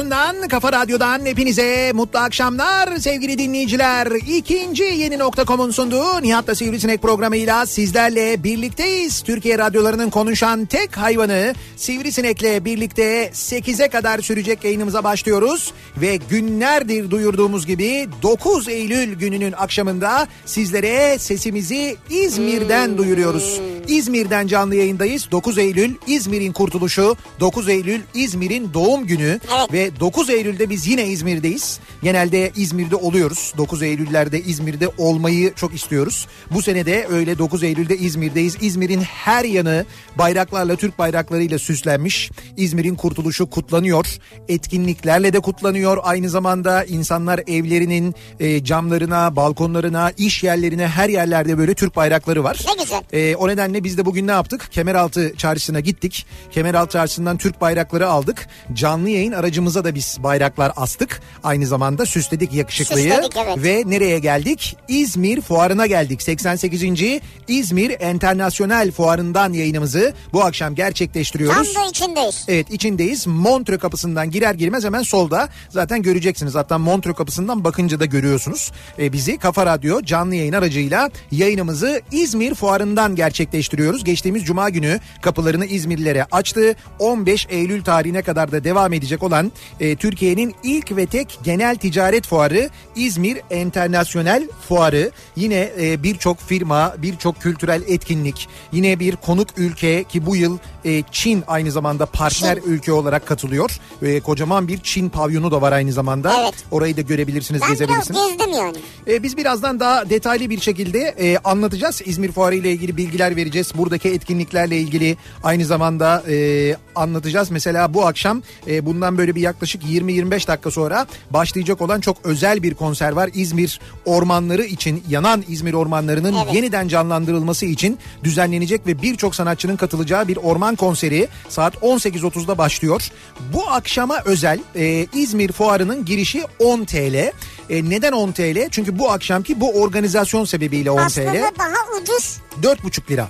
radyosundan, kafa radyodan hepinize mutlu akşamlar sevgili dinleyiciler. İkinci yeni nokta.com'un sunduğu Nihat'la Sivrisinek programıyla sizlerle birlikteyiz. Türkiye radyolarının konuşan tek hayvanı Sivrisinek'le birlikte 8'e kadar sürecek yayınımıza başlıyoruz. Ve günlerdir duyurduğumuz gibi 9 Eylül gününün akşamında sizlere sesimizi İzmir'den duyuruyoruz. İzmir'den canlı yayındayız. 9 Eylül İzmir'in kurtuluşu, 9 Eylül İzmir'in doğum günü Evet. ve 9 Eylül'de biz yine İzmir'deyiz. Genelde İzmir'de oluyoruz. 9 Eylül'lerde İzmir'de olmayı çok istiyoruz. Bu sene de öyle 9 Eylül'de İzmir'deyiz. İzmir'in her yanı bayraklarla, Türk bayraklarıyla süslenmiş. İzmir'in kurtuluşu kutlanıyor. Etkinliklerle de kutlanıyor. Aynı zamanda insanlar evlerinin e, camlarına, balkonlarına, iş yerlerine her yerlerde böyle Türk bayrakları var. Ne güzel. Ee, o nedenle biz de bugün ne yaptık? Kemeraltı çarşısına gittik. Kemeraltı çarşısından Türk bayrakları aldık. Canlı yayın aracımıza da biz bayraklar astık. Aynı zamanda süsledik yakışıklıyı. Süsledik, evet. Ve nereye geldik? İzmir fuarına geldik. 88. İzmir Enternasyonel Fuarı'ndan yayınımızı bu akşam Tam gerçekleştiriyoruz. da içindeyiz. Evet içindeyiz. Montreux kapısından girer girmez hemen solda zaten göreceksiniz. Hatta Montreux kapısından bakınca da görüyorsunuz. Ee, bizi Kafa Radyo canlı yayın aracıyla yayınımızı İzmir Fuarı'ndan gerçekleştiriyoruz. Geçtiğimiz Cuma günü kapılarını İzmirlilere açtı. 15 Eylül tarihine kadar da devam edecek olan e, Türkiye'nin ilk ve tek genel ticaret fuarı İzmir Enternasyonel Fuarı. Yine e, birçok firma, birçok kültürel etkinlik, yine bir konuk ülke ki bu yıl e, Çin aynı zamanda partner ülke olarak katılıyor. E, kocaman bir Çin pavyonu da var aynı zamanda. Evet. Orayı da görebilirsiniz, Ben gezebilirsiniz. gezdim yani. E, biz birazdan daha detaylı bir şekilde e, anlatacağız. İzmir Fuarı ile ilgili bilgiler vereceğiz. Buradaki etkinliklerle ilgili aynı zamanda e, anlatacağız. Mesela bu akşam e, bundan böyle bir yaklaşık 20-25 dakika sonra başlayacak olan çok özel bir konser var. İzmir ormanları için yanan İzmir ormanlarının Evet. yeniden canlandırılması için düzenlenecek ve birçok sanatçının katılacağı bir orman konseri saat 18.30'da başlıyor. Bu akşama özel e, İzmir Fuarı'nın girişi 10 TL. E, neden 10 TL? Çünkü bu akşamki bu organizasyon sebebiyle 10 Aslında TL. daha ucuz. 4,5 lira.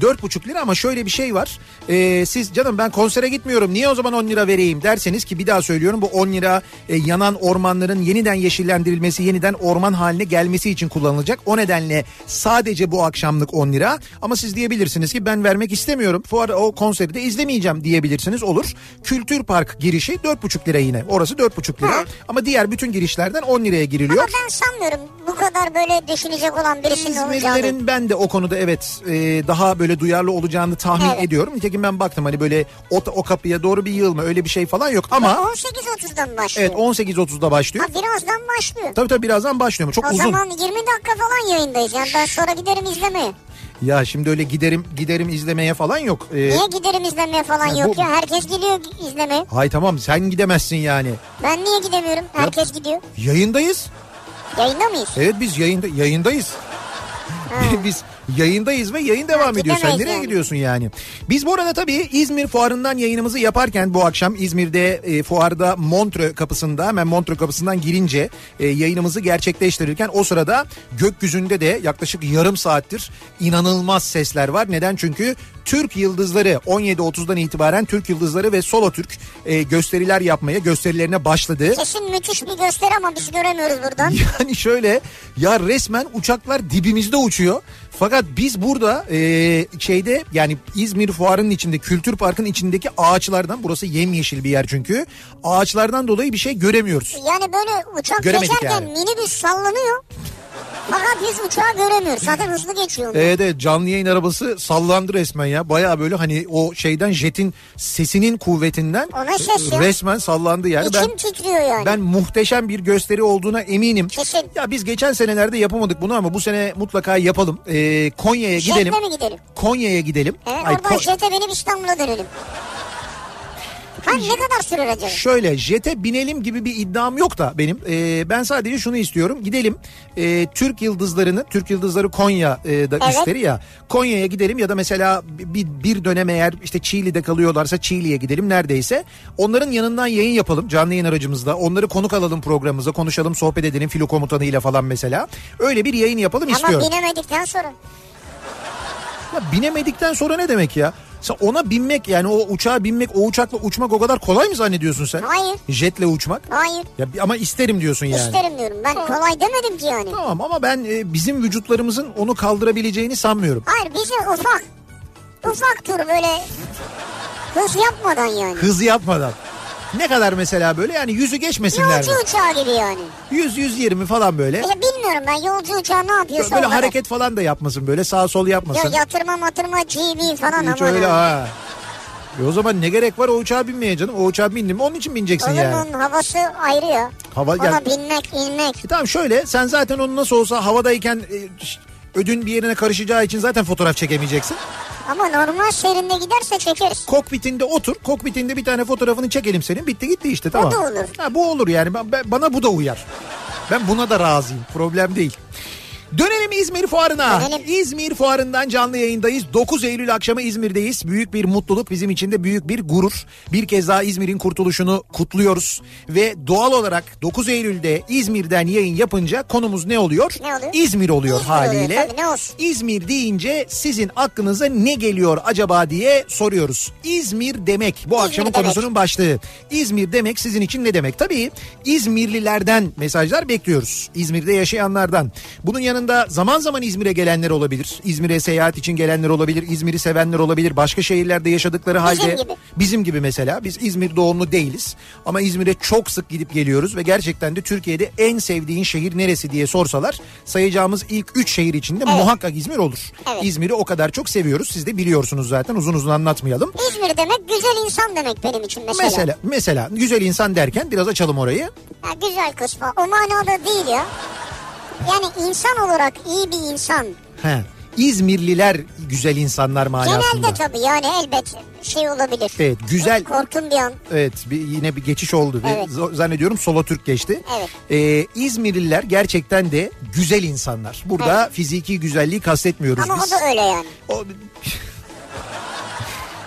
4,5 lira ama şöyle bir şey var. Ee, siz canım ben konsere gitmiyorum niye o zaman 10 lira vereyim derseniz ki bir daha söylüyorum bu 10 lira e, yanan ormanların yeniden yeşillendirilmesi yeniden orman haline gelmesi için kullanılacak. O nedenle sadece bu akşamlık 10 lira ama siz diyebilirsiniz ki ben vermek istemiyorum. Fuar o konseri de izlemeyeceğim diyebilirsiniz olur. Kültür Park girişi 4,5 lira yine orası 4,5 lira Ha. ama diğer bütün girişlerden 10 liraya giriliyor. Ama ben sanmıyorum bu kadar böyle düşünecek olan birisinin olacağını. İzmirlilerin ben de o konuda evet e, daha böyle duyarlı olacağını tahmin Evet. ediyorum. Nitekim ben baktım hani böyle o, o kapıya doğru bir yığılma öyle bir şey falan yok ama 18.30'dan başlıyor. evet 18.30'da başlıyor. Ha, birazdan başlıyor. Tabii tabii birazdan başlıyor. Çok o uzun. zaman 20 dakika falan yayındayız. Yani ben sonra giderim izlemeye. Ya şimdi öyle giderim giderim izlemeye falan yok. Ee, Niye giderim izlemeye falan Ya yok bu- ya? Herkes gidiyor izlemeye. hay tamam sen gidemezsin yani. Ben niye gidemiyorum? Herkes gidiyor. Yayındayız. Yayında mıyız? Evet biz yayında yayındayız. Biz yayındayız ve yayın devam Ha, ediyor. Sen nereye yani. gidiyorsun yani? Biz bu arada tabii İzmir fuarından yayınımızı yaparken bu akşam İzmir'de e, fuarda Montreux kapısında hemen Montreux kapısından girince e, yayınımızı gerçekleştirirken o sırada gökyüzünde de yaklaşık yarım saattir inanılmaz sesler var. Neden? Çünkü Türk Yıldızları 17.30'dan itibaren Türk Yıldızları ve Solo Türk e, gösteriler yapmaya gösterilerine başladı. Kesin müthiş bir gösteri ama biz göremiyoruz buradan. Yani şöyle ya resmen uçaklar dibimizde uçuyor. Fakat biz burada e, şeyde yani İzmir Fuarı'nın içinde Kültür Park'ın içindeki ağaçlardan burası yemyeşil bir yer çünkü. Ağaçlardan dolayı bir şey göremiyoruz. Yani böyle uçak Göremedik geçerken yani. minibüs sallanıyor. Fakat biz uçağı göremiyoruz. Zaten hızlı geçiyor. onlar. Evet evet canlı yayın arabası sallandı resmen ya. Baya böyle hani o şeyden jetin sesinin kuvvetinden O ne ses ya? resmen sallandı yani. İçim Ben titriyor yani. Ben muhteşem bir gösteri olduğuna eminim. Kesin. Ya biz geçen senelerde yapamadık bunu ama bu sene mutlaka yapalım. Ee, Konya'ya Jetle gidelim. mi gidelim? Konya'ya gidelim. Evet Ay, oradan Ko- jete binip İstanbul'a dönelim. Ha ne kadar sürer acaba? Şöyle jete binelim gibi bir iddiam yok da benim. Ee, ben sadece şunu istiyorum. Gidelim ee, Türk Yıldızlarını, Türk Yıldızları Konya'da Evet. üstleri ya. Konya'ya gidelim ya da mesela bir, bir dönem eğer işte Çiğli'de kalıyorlarsa Çiğli'ye gidelim neredeyse. Onların yanından yayın yapalım canlı yayın aracımızda. Onları konuk alalım programımıza konuşalım sohbet edelim filo komutanıyla falan mesela. Öyle bir yayın yapalım Ama istiyorum. binemedikten sonra. Ya binemedikten sonra ne demek ya? Sen ona binmek yani o uçağa binmek o uçakla uçmak o kadar kolay mı zannediyorsun sen? Hayır. Jetle uçmak. Hayır. Ya ama isterim diyorsun yani. İsterim diyorum. Ben kolay demedim ki yani. Tamam ama ben e, bizim vücutlarımızın onu kaldırabileceğini sanmıyorum. Hayır bizi ufak. Ufak tur böyle hız yapmadan yani. Hız yapmadan. Ne kadar mesela böyle yani yüzü geçmesinler Yolcu mi? uçağı gibi yani. 100 120 falan böyle. Ya bilmiyorum ben yolcu uçağı ne yapıyorsa Böyle o kadar. hareket falan da yapmasın böyle sağ sol yapmasın. Yok yatırma matırma GB falan Hiç ama. öyle ha. E o zaman ne gerek var o uçağa binmeye canım? O uçağa bindin mi onun için bineceksin O yani. zaman havası ayrı ya. Hava Ona gel- binmek, inmek. E tamam şöyle sen zaten onu nasıl olsa havadayken e, ödün bir yerine karışacağı için zaten fotoğraf çekemeyeceksin. Ama normal seyrinde giderse çekeriz. Kokpitinde otur. Kokpitinde bir tane fotoğrafını çekelim senin. Bitti gitti işte tamam. da olur. Ha, bu olur yani. Ben- ben- bana bu da uyar. Ben buna da razıyım. Problem değil. Dönelim İzmir Fuarı'na. Dönelim. İzmir Fuarı'ndan canlı yayındayız. 9 Eylül akşamı İzmir'deyiz. Büyük bir mutluluk bizim için de büyük bir gurur. Bir kez daha İzmir'in kurtuluşunu kutluyoruz. Ve doğal olarak 9 Eylül'de İzmir'den yayın yapınca konumuz ne oluyor? Ne oluyor? İzmir oluyor İzmir oluyor, haliyle. tabii, ne olsun. İzmir deyince sizin aklınıza ne geliyor acaba diye soruyoruz. İzmir demek bu akşamın demek. konusunun başlığı. İzmir demek sizin için ne demek? Tabii İzmirlilerden mesajlar bekliyoruz. İzmir'de yaşayanlardan. Bunun yanında zaman zaman İzmir'e gelenler olabilir. İzmir'e seyahat için gelenler olabilir. İzmir'i sevenler olabilir. Başka şehirlerde yaşadıkları halde. gibi. Bizim gibi mesela. Biz İzmir doğumlu değiliz. Ama İzmir'e çok sık gidip geliyoruz ve gerçekten de Türkiye'de en sevdiğin şehir neresi diye sorsalar sayacağımız ilk 3 şehir içinde muhakkak İzmir olur. Evet. İzmir'i o kadar çok seviyoruz. Siz de biliyorsunuz zaten uzun uzun anlatmayalım. İzmir demek güzel insan demek benim için mesela. Mesela mesela güzel insan derken biraz açalım orayı. Ha, güzel kısmı. O manada değil ya. Yani insan olarak iyi bir insan. He. İzmirliler güzel insanlar manasında. Genelde tabii yani elbet şey olabilir. Evet, güzel. Korkun bir an. Evet bir, yine bir geçiş oldu. Evet. Zannediyorum solo Türk geçti. Evet. Ee, İzmirliler gerçekten de güzel insanlar. Burada fiziki güzelliği kastetmiyoruz Ama biz. o da öyle yani. O-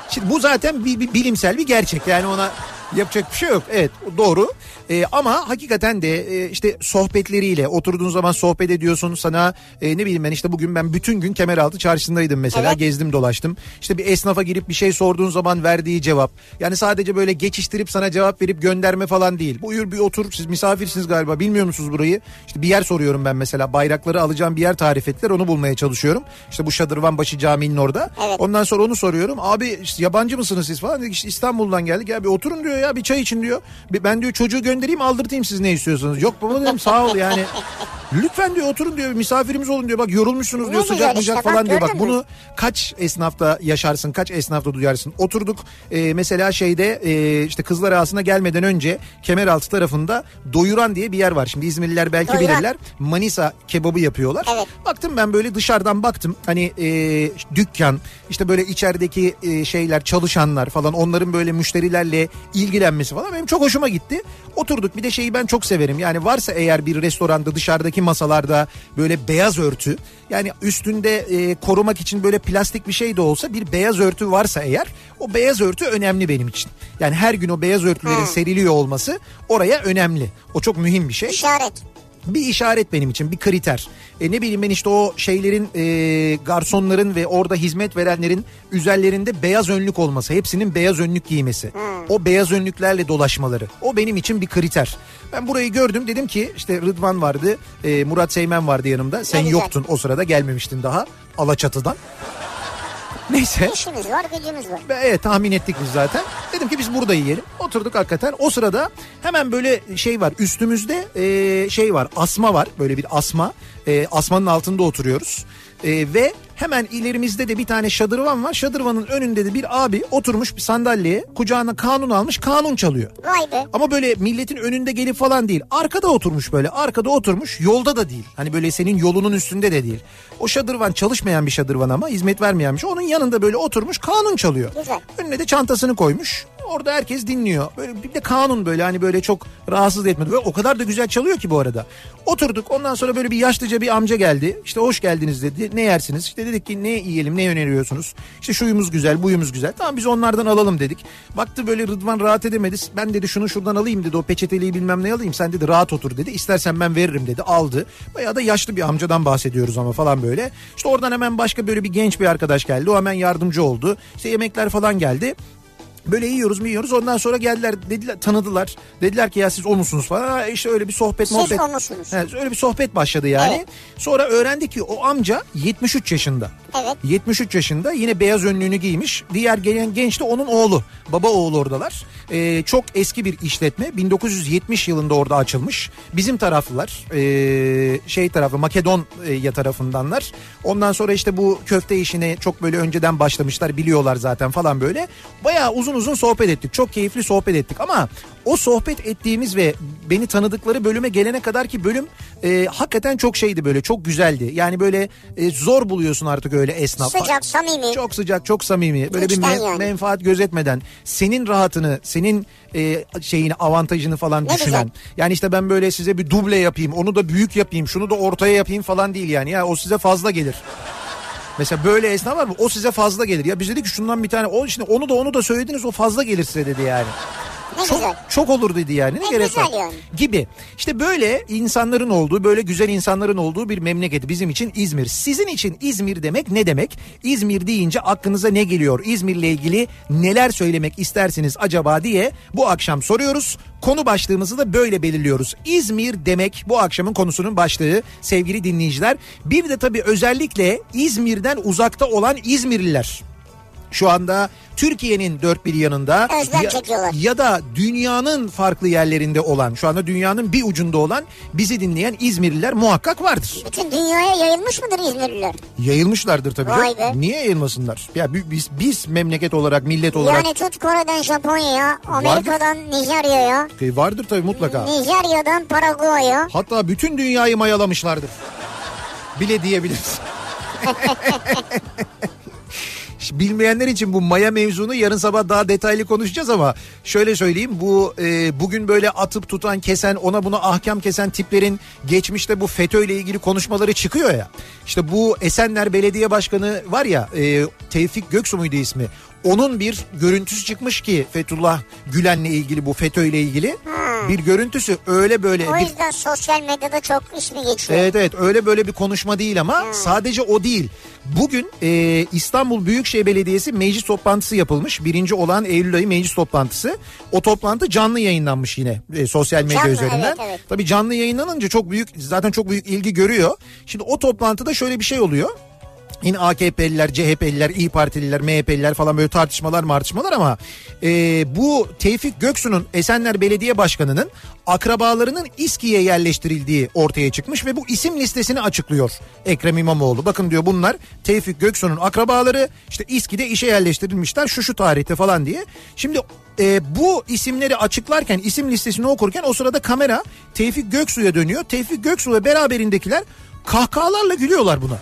Şimdi bu zaten bir, bir bilimsel bir gerçek. Yani ona yapacak bir şey yok. Evet doğru. Ee, ama hakikaten de e, işte sohbetleriyle oturduğun zaman sohbet ediyorsun. Sana e, ne bileyim ben işte bugün ben bütün gün Kemeraltı çarşısındaydım mesela. Evet. Gezdim dolaştım. İşte bir esnafa girip bir şey sorduğun zaman verdiği cevap. Yani sadece böyle geçiştirip sana cevap verip gönderme falan değil. Buyur bir otur siz misafirsiniz galiba bilmiyor musunuz burayı? İşte bir yer soruyorum ben mesela bayrakları alacağım bir yer tarif ettiler onu bulmaya çalışıyorum. İşte bu Şadırvanbaşı Camii'nin orada. Evet. Ondan sonra onu soruyorum. Abi yabancı mısınız siz falan? Dedik işte İstanbul'dan geldik. Ya bir oturun diyor ya bir çay için diyor. Ben diyor çocuğu göndereyim aldırtayım siz ne istiyorsanız. Yok baba dedim sağ ol yani. Lütfen diyor oturun diyor misafirimiz olun diyor. Bak yorulmuşsunuz Ne diyor sıcak işte, sıcak bak falan diyor. Bak mü? bunu kaç esnafta yaşarsın kaç esnafta duyarsın. Oturduk e, mesela şeyde e, işte Kızlar Ağası'na gelmeden önce Kemeraltı tarafında Doyuran diye bir yer var. Şimdi İzmirliler belki Doyuran. bilirler. Manisa kebabı yapıyorlar. Evet. Baktım ben böyle dışarıdan baktım hani e, dükkan işte böyle içerideki e, şeyler çalışanlar falan onların böyle müşterilerle ilgilenmesi falan benim çok hoşuma gitti. Oturduk bir de şeyi ben çok severim. Yani varsa eğer bir restoranda dışarıdaki masalarda böyle beyaz örtü yani üstünde e, korumak için böyle plastik bir şey de olsa bir beyaz örtü varsa eğer o beyaz örtü önemli benim için. Yani her gün o beyaz örtülerin Ha. seriliyor olması oraya önemli. O çok mühim bir şey İşaret. Bir işaret benim için bir kriter. E ne bileyim ben işte o şeylerin e, garsonların ve orada hizmet verenlerin üzerlerinde beyaz önlük olması. Hepsinin beyaz önlük giymesi. O beyaz önlüklerle dolaşmaları. O benim için bir kriter. Ben burayı gördüm dedim ki işte Rıdvan vardı e, Murat Seymen vardı yanımda. Sen yoktun o sırada gelmemiştin daha Alaçatı'dan. Neyse. İşimiz var gücümüz var. Ve Evet tahmin ettik biz zaten. Dedim ki biz burada yiyelim. Oturduk hakikaten. O sırada hemen böyle şey var. Üstümüzde e, şey var. Asma var. Böyle bir asma. E, asmanın altında oturuyoruz. E, ve hemen ilerimizde de bir tane şadırvan var. Şadırvanın önünde de bir abi oturmuş bir sandalyeye. Kucağına kanun almış. Kanun çalıyor. Vay be. Ama böyle milletin önünde gelip falan değil. Arkada oturmuş böyle. Arkada oturmuş. Yolda da değil. Hani böyle senin yolunun üstünde de değil. O şadırvan çalışmayan bir şadırvan ama hizmet vermeyen bir şey. Onun yanında böyle oturmuş kanun çalıyor. Güzel. Önüne de çantasını koymuş. Orada herkes dinliyor. Böyle bir de kanun böyle hani böyle çok rahatsız etmedi. Ve o kadar da güzel çalıyor ki bu arada. Oturduk ondan sonra böyle bir yaşlıca bir amca geldi. İşte hoş geldiniz dedi. Ne yersiniz? İşte dedik ki ne yiyelim ne öneriyorsunuz? İşte şuyumuz güzel buyumuz güzel. Tamam biz onlardan alalım dedik. Baktı böyle Rıdvan rahat edemedi. Ben dedi şunu şuradan alayım dedi. O peçeteliği bilmem ne alayım. Sen dedi rahat otur dedi. İstersen ben veririm dedi. Aldı. Bayağı da yaşlı bir amcadan bahsediyoruz ama falan böyle. İşte oradan hemen başka böyle bir genç bir arkadaş geldi. O hemen yardımcı oldu. İşte yemekler falan geldi. Böyle yiyoruz mu yiyoruz ondan sonra geldiler dediler tanıdılar dediler ki ya siz o musunuz falan Ha, işte öyle bir sohbet Siz muhabbet. o musunuz? Evet, öyle bir sohbet başladı yani. Evet. Sonra öğrendik ki o amca 73 yaşında. Evet. 73 yaşında yine beyaz önlüğünü giymiş. Diğer gelen genç de onun oğlu. Baba oğlu oradalar. Ee, çok eski bir işletme. 1970 yılında orada açılmış. Bizim taraflılar. ee, şey tarafı Makedonya tarafındanlar. Ondan sonra işte bu köfte işine çok böyle önceden başlamışlar. Biliyorlar zaten falan böyle. Bayağı uzun uzun sohbet ettik. Çok keyifli sohbet ettik ama o sohbet ettiğimiz ve beni tanıdıkları bölüme gelene kadar ki bölüm e, hakikaten çok şeydi böyle çok güzeldi. Yani böyle e, zor buluyorsun artık öyle esnaf. Sıcak, samimi. Çok sıcak, çok samimi. Böyle bir İçten men- yani. menfaat gözetmeden senin rahatını, senin e, şeyini, avantajını falan Ne düşünen. güzel. Yani işte ben böyle size bir duble yapayım, onu da büyük yapayım, şunu da ortaya yapayım falan değil yani. Ya o size fazla gelir. Mesela böyle esnaf var mı? O size fazla gelir. Ya biz dedik ki şundan bir tane. O şimdi onu da onu da söylediniz o fazla gelir size dedi yani. Ne Çok, güzel. çok olur dedi yani. Ne, Ne gerek var? yani. Gibi. İşte böyle insanların olduğu, böyle güzel insanların olduğu bir memleket bizim için İzmir. Sizin için İzmir demek ne demek? İzmir deyince aklınıza ne geliyor? İzmir'le ilgili neler söylemek istersiniz acaba diye bu akşam soruyoruz. Konu başlığımızı da böyle belirliyoruz. İzmir demek bu akşamın konusunun başlığı sevgili dinleyiciler. Bir de tabii özellikle İzmir'den uzakta olan İzmirliler şu anda Türkiye'nin dört bir yanında ya, ya da dünyanın farklı yerlerinde olan şu anda dünyanın bir ucunda olan bizi dinleyen İzmirliler muhakkak vardır. Bütün dünyaya yayılmış mıdır İzmirliler? Yayılmışlardır tabii. Vay be. Niye yayılmasınlar? Ya bi- biz, biz memleket olarak millet olarak Yani tut Kore'den Japonya'ya, Amerika'dan Nijerya'ya, E, vardır tabii mutlaka. Nijerya'dan Paraguay'a. Hatta bütün dünyayı mayalamışlardır. Bile diyebiliriz. Bilmeyenler için bu maya mevzunu yarın sabah daha detaylı konuşacağız ama şöyle söyleyeyim bu e, bugün böyle atıp tutan kesen ona buna ahkam kesen tiplerin geçmişte bu FETÖ ile ilgili konuşmaları çıkıyor ya. İşte bu Esenler Belediye Başkanı var ya e, Tevfik Göksu muydu ismi? Onun bir görüntüsü çıkmış ki Fethullah Gülen'le ilgili bu FETÖ ile ilgili bir görüntüsü öyle böyle O bir yüzden sosyal medyada çok ismi geçiyor. Evet evet öyle böyle bir konuşma değil ama sadece o değil. Bugün e, İstanbul Büyükşehir Belediyesi meclis toplantısı yapılmış. Birinci olan Eylül ayı meclis toplantısı. O toplantı canlı yayınlanmış yine e, sosyal medya Canlı, üzerinden. evet, evet. Tabii canlı yayınlanınca çok büyük zaten çok büyük ilgi görüyor. Şimdi o toplantıda şöyle bir şey oluyor. Yine AKP'liler, CHP'liler, İyi Partililer, MHP'liler falan böyle tartışmalar martışmalar ama e, bu Tevfik Göksu'nun Esenler Belediye Başkanı'nın akrabalarının İSKİ'ye yerleştirildiği ortaya çıkmış ve bu isim listesini açıklıyor Ekrem İmamoğlu. Bakın diyor bunlar Tevfik Göksu'nun akrabaları işte İSKİ'de işe yerleştirilmişler şu şu tarihte falan diye. Şimdi e, bu isimleri açıklarken isim listesini okurken o sırada kamera Tevfik Göksu'ya dönüyor. Tevfik Göksu ve beraberindekiler kahkahalarla gülüyorlar buna.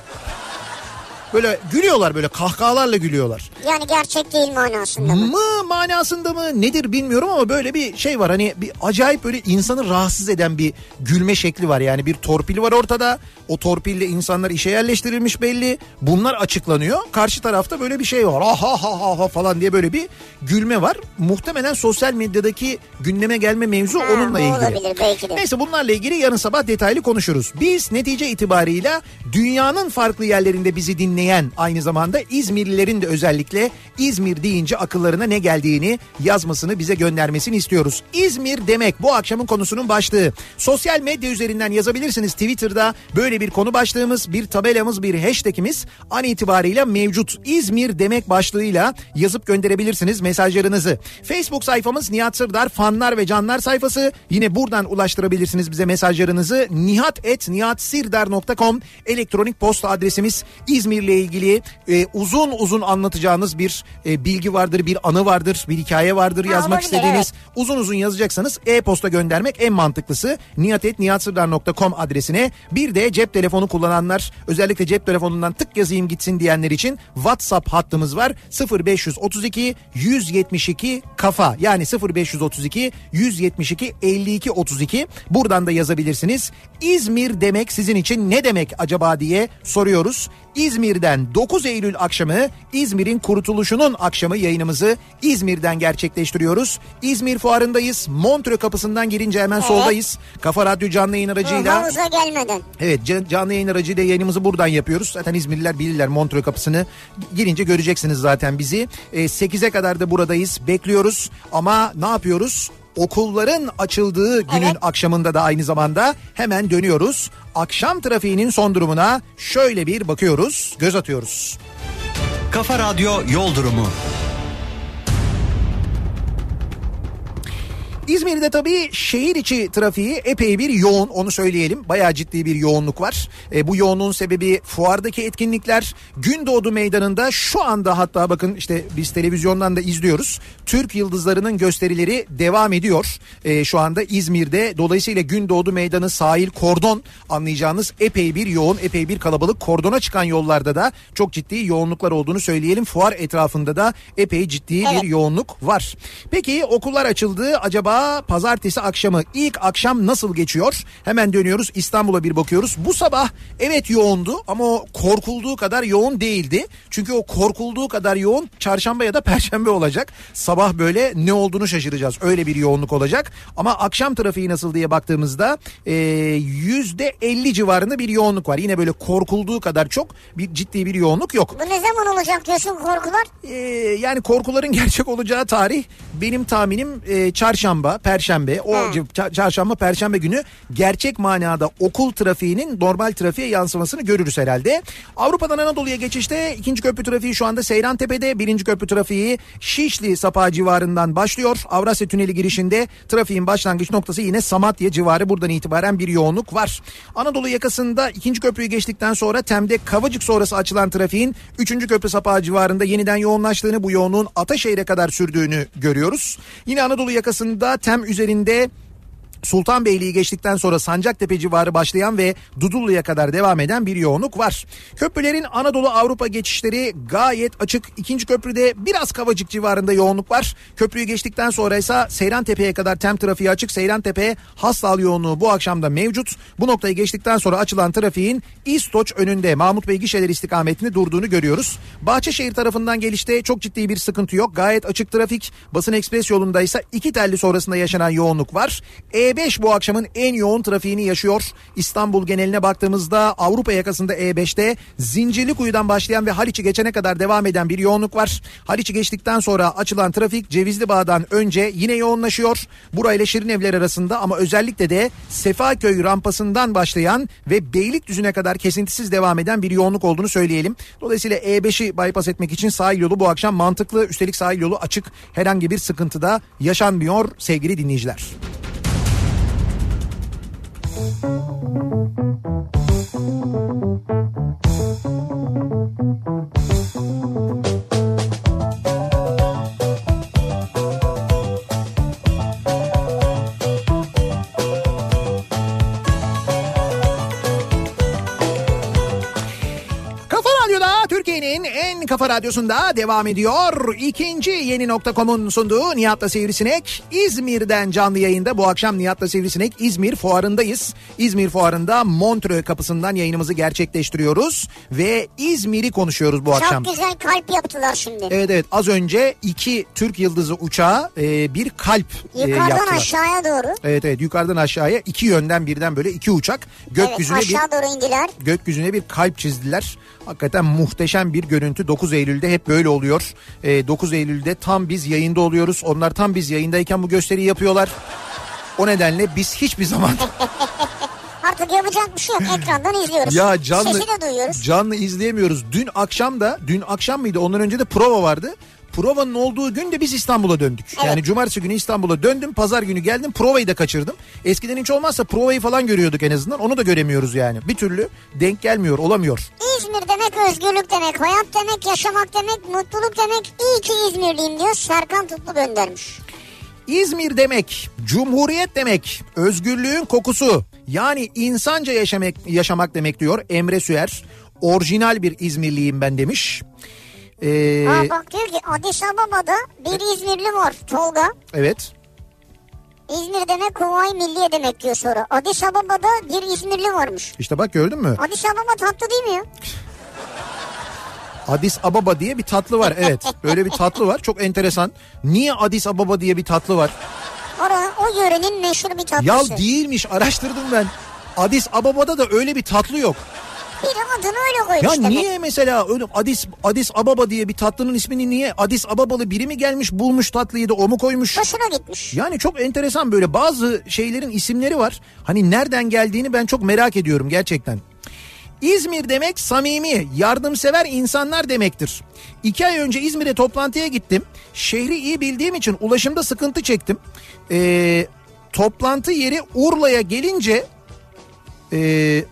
Böyle gülüyorlar böyle kahkahalarla gülüyorlar. Yani gerçek değil manasında mı? Mı manasında mı nedir bilmiyorum ama böyle bir şey var. Hani bir acayip böyle insanı rahatsız eden bir gülme şekli var. Yani bir torpil var ortada. O torpille insanlar işe yerleştirilmiş belli. Bunlar açıklanıyor. Karşı tarafta böyle bir şey var. Ha ha ha ha, ha falan diye böyle bir gülme var. Muhtemelen sosyal medyadaki gündeme gelme mevzu Ha, onunla ilgili. olabilir belki de. Neyse bunlarla ilgili yarın sabah detaylı konuşuruz. Biz netice itibarıyla dünyanın farklı yerlerinde bizi dinleyen aynı zamanda İzmirlilerin de özellikle İzmir deyince akıllarına ne geldiğini yazmasını bize göndermesini istiyoruz. İzmir demek bu akşamın konusunun başlığı. Sosyal medya üzerinden yazabilirsiniz Twitter'da böyle bir konu başlığımız, bir tabelamız, bir hashtagimiz an itibariyle mevcut. İzmir demek başlığıyla yazıp gönderebilirsiniz mesajlarınızı. Facebook sayfamız Nihat Sırdar fanlar ve canlar sayfası. Yine buradan ulaştırabilirsiniz bize mesajlarınızı. nihat.nihatsirdar.com elektronik posta adresimiz. İzmir'le ilgili e, uzun uzun anlatacağınız bir e, bilgi vardır, bir anı vardır, bir hikaye vardır Ha, yazmak olabilir, istediğiniz. Uzun uzun yazacaksanız e-posta göndermek en mantıklısı. nihatetnihatsırdar.com adresine. Bir de cep telefonu kullananlar özellikle cep telefonundan tık yazayım gitsin diyenler için WhatsApp hattımız var. 0532 172 kafa yani 0532 172 52 32 buradan da yazabilirsiniz. İzmir demek sizin için ne demek acaba diye soruyoruz. İzmir'den 9 Eylül akşamı İzmir'in kurtuluşunun akşamı yayınımızı İzmir'den gerçekleştiriyoruz. İzmir fuarındayız. Montreux kapısından girince hemen soldayız. Kafa Radyo canlı yayın aracıyla. Havuza gelmeden. Evet can- canlı yayın aracıyla yayınımızı buradan yapıyoruz. Zaten İzmirliler bilirler Montreux kapısını. Girince göreceksiniz zaten bizi. E, 8'e kadar da buradayız. Bekliyoruz ama ne yapıyoruz? Okulların açıldığı günün Evet. akşamında da aynı zamanda hemen dönüyoruz. Akşam trafiğinin son durumuna şöyle bir bakıyoruz, göz atıyoruz. Kafa Radyo Yol Durumu. İzmir'de tabii şehir içi trafiği epey bir yoğun onu söyleyelim. Bayağı ciddi bir yoğunluk var. E, bu yoğunluğun sebebi fuardaki etkinlikler. Gündoğdu Meydanı'nda şu anda hatta bakın işte biz televizyondan da izliyoruz. Türk yıldızlarının gösterileri devam ediyor. E, şu anda İzmir'de dolayısıyla Gündoğdu Meydanı sahil kordon anlayacağınız epey bir yoğun epey bir kalabalık. Kordona çıkan yollarda da çok ciddi yoğunluklar olduğunu söyleyelim. Fuar etrafında da epey ciddi Evet. bir yoğunluk var. Peki okullar açıldı. Acaba pazartesi akşamı ilk akşam nasıl geçiyor? Hemen dönüyoruz İstanbul'a bir bakıyoruz. Bu sabah evet yoğundu ama o korkulduğu kadar yoğun değildi. Çünkü o korkulduğu kadar yoğun çarşamba ya da perşembe olacak. Sabah böyle ne olduğunu şaşıracağız. Öyle bir yoğunluk olacak. Ama akşam trafiği nasıl diye baktığımızda e, yüzde 50 civarında bir yoğunluk var. Yine böyle korkulduğu kadar çok bir ciddi bir yoğunluk yok. Bu ne zaman olacak diyorsun korkular? Ee, yani korkuların gerçek olacağı tarih benim tahminim e, çarşamba, perşembe. O c- çarşamba, perşembe günü gerçek manada okul trafiğinin normal trafiğe yansımasını görürüz herhalde. Avrupa'dan Anadolu'ya geçişte ikinci köprü trafiği şu anda Seyrantepe'de. Birinci köprü trafiği Şişli Sapağı civarından başlıyor. Avrasya Tüneli girişinde trafiğin başlangıç noktası yine Samatya civarı. Buradan itibaren bir yoğunluk var. Anadolu yakasında ikinci köprüyü geçtikten sonra Tem'de Kavacık sonrası açılan trafiğin üçüncü köprü sapağı civarında yeniden yoğunlaştığını bu yoğunluğun Ataşehir'e kadar sürdüğünü görüyoruz. Yine Anadolu yakasında Tem üzerinde Sultanbeyli'yi geçtikten sonra Sancaktepe civarı başlayan ve Dudullu'ya kadar devam eden bir yoğunluk var. Köprülerin Anadolu Avrupa geçişleri gayet açık. İkinci köprüde biraz Kavacık civarında yoğunluk var. Köprüyü geçtikten sonra ise Seyrantepe'ye kadar tem trafiği açık. Seyrantepe Hastal yoğunluğu bu akşam da mevcut. Bu noktayı geçtikten sonra açılan trafiğin İstoç önünde Mahmut Bey gişeler istikametinde durduğunu görüyoruz. Bahçeşehir tarafından gelişte çok ciddi bir sıkıntı yok. Gayet açık trafik. Basın Ekspres yolunda ise iki telli sonrasında yaşanan yoğunluk var. E5 bu akşamın en yoğun trafiğini yaşıyor. İstanbul geneline baktığımızda Avrupa yakasında E5'te Zincirlikuyu'dan başlayan ve Haliç'i geçene kadar devam eden bir yoğunluk var. Haliç'i geçtikten sonra açılan trafik Cevizli Bağ'dan önce yine yoğunlaşıyor. Burayla Şirinevler arasında ama özellikle de Sefaköy rampasından başlayan ve Beylikdüzü'ne kadar kesintisiz devam eden bir yoğunluk olduğunu söyleyelim. Dolayısıyla E5'i bypass etmek için sahil yolu bu akşam mantıklı. Üstelik sahil yolu açık. Herhangi bir sıkıntı da yaşanmıyor sevgili dinleyiciler. Thank you. Kafa radyosunda devam ediyor. İkinci yeni nokta.com'un sunduğu Nihat'la Sivrisinek. İzmir'den canlı yayında bu akşam Nihat'la Sivrisinek İzmir fuarındayız. İzmir fuarında Montreux kapısından yayınımızı gerçekleştiriyoruz. Ve İzmir'i konuşuyoruz bu akşam. Çok güzel kalp yaptılar şimdi. Evet evet az önce iki Türk Yıldızı uçağı e, bir kalp e, Yukarıdan yaptılar. aşağıya doğru. Evet evet yukarıdan aşağıya iki yönden birden böyle iki uçak gökyüzüne evet bir aşağı doğru indiler. gökyüzüne bir kalp çizdiler. Hakikaten muhteşem bir görüntü. 9 Eylül'de hep böyle oluyor. Ee, 9 Eylül'de tam biz yayında oluyoruz. Onlar tam biz yayındayken bu gösteriyi yapıyorlar. O nedenle biz hiçbir zaman Artık yapacak bir şey yok. Ekrandan izliyoruz. ya canlı Sesi de duyuyoruz. canlı izleyemiyoruz. Dün akşam da dün akşam mıydı? Ondan önce de prova vardı. Provanın olduğu gün de biz İstanbul'a döndük. Evet. Yani cumartesi günü İstanbul'a döndüm. Pazar günü geldim. Provayı da kaçırdım. Eskiden hiç olmazsa provayı falan görüyorduk en azından. Onu da göremiyoruz yani. Bir türlü denk gelmiyor, olamıyor. İzmir demek özgürlük demek, hayat demek, yaşamak demek, mutluluk demek. İyi ki İzmirliyim diyor. Serkan Tutlu göndermiş. İzmir demek, cumhuriyet demek, özgürlüğün kokusu. Yani insanca yaşamak, yaşamak demek diyor Emre Süer. Orijinal bir İzmirliyim ben demiş. Ee, Ha bak diyor ki Addis Ababa'da bir İzmirli var Tolga. evet. İzmir demek Kuvayi Milliye demek diyor sonra. Addis Ababa'da bir İzmirli varmış. İşte bak gördün mü? Addis Ababa tatlı değil mi ya? Addis Ababa diye bir tatlı var. Evet. Böyle bir tatlı var. Çok enteresan. Niye Addis Ababa diye bir tatlı var? Orada o yörenin meşhur bir tatlısı. Ya değilmiş. Araştırdım ben. Addis Ababa'da da öyle bir tatlı yok. Bir adını öyle koymuş Ya demek. niye mesela öyle Addis Addis Ababa diye bir tatlının ismini niye Addis Ababalı biri mi gelmiş bulmuş tatlıyı da o mu koymuş? Hoşuna gitmiş. Yani çok enteresan böyle bazı şeylerin isimleri var. Hani nereden geldiğini ben çok merak ediyorum gerçekten. İzmir demek samimi, yardımsever insanlar demektir. İki ay önce İzmir'e toplantıya gittim. Şehri iyi bildiğim için ulaşımda sıkıntı çektim. Ee, toplantı yeri Urla'ya gelince... ee,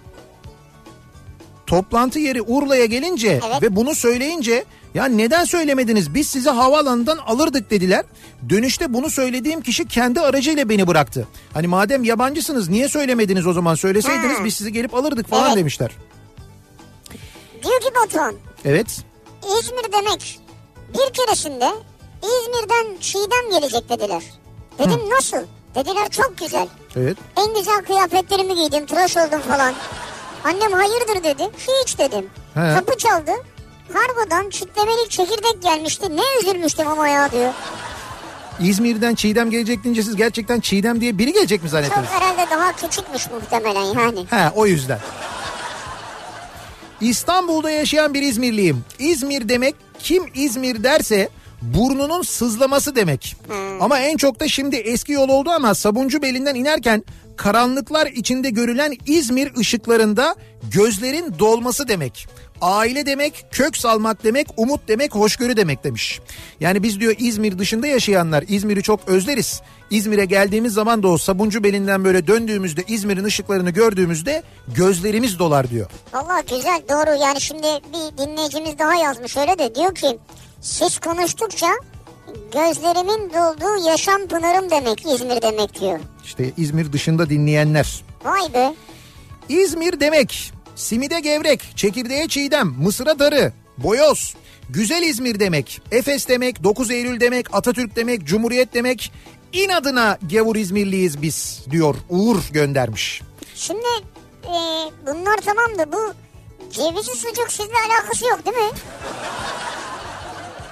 toplantı yeri Urla'ya gelince Evet. ve bunu söyleyince ya neden söylemediniz biz sizi havaalanından alırdık dediler. Dönüşte bunu söylediğim kişi kendi aracıyla beni bıraktı. Hani madem yabancısınız niye söylemediniz o zaman söyleseydiniz Ha. biz sizi gelip alırdık falan Evet. demişler. Diyor ki Batuhan Evet İzmir demek bir keresinde İzmir'den Çiğdem gelecek dediler. Dedim nasıl? Dediler çok güzel. evet En güzel kıyafetlerimi giydim tıraş oldum falan. Annem hayırdır dedi. Hiç dedim. He. Kapı çaldı. Kargodan çitlemeli çekirdek gelmişti. Ne üzülmüştüm ama ya diyor. İzmir'den Çiğdem gelecek deyince siz gerçekten Çiğdem diye biri gelecek mi Çok zannettiniz? herhalde daha küçükmüş muhtemelen yani. He o yüzden. İstanbul'da yaşayan bir İzmirliyim. İzmir demek kim İzmir derse burnunun sızlaması demek. Ama en çok da şimdi eski yol oldu ama Sabuncu belinden inerken karanlıklar içinde görülen İzmir ışıklarında gözlerin dolması demek. Aile demek, kök salmak demek, umut demek, hoşgörü demek demiş. Yani biz diyor İzmir dışında yaşayanlar İzmir'i çok özleriz. İzmir'e geldiğimiz zaman da o Sabuncu belinden böyle döndüğümüzde İzmir'in ışıklarını gördüğümüzde gözlerimiz dolar diyor. Valla güzel doğru yani şimdi bir dinleyicimiz daha yazmış öyle de diyor ki siz konuştukça gözlerimin dolduğu yaşam pınarım demek İzmir demek diyor. İşte İzmir dışında dinleyenler. Vay be İzmir demek. Simide gevrek, çekirdeğe çiğdem, mısıra darı, boyoz. Güzel İzmir demek. Efes demek, 9 Eylül demek, Atatürk demek, Cumhuriyet demek. İnadına gavur İzmirliyiz biz diyor Uğur göndermiş. şimdi e, bunlar tamam da bu cevizli sucuk sizle alakası yok değil mi?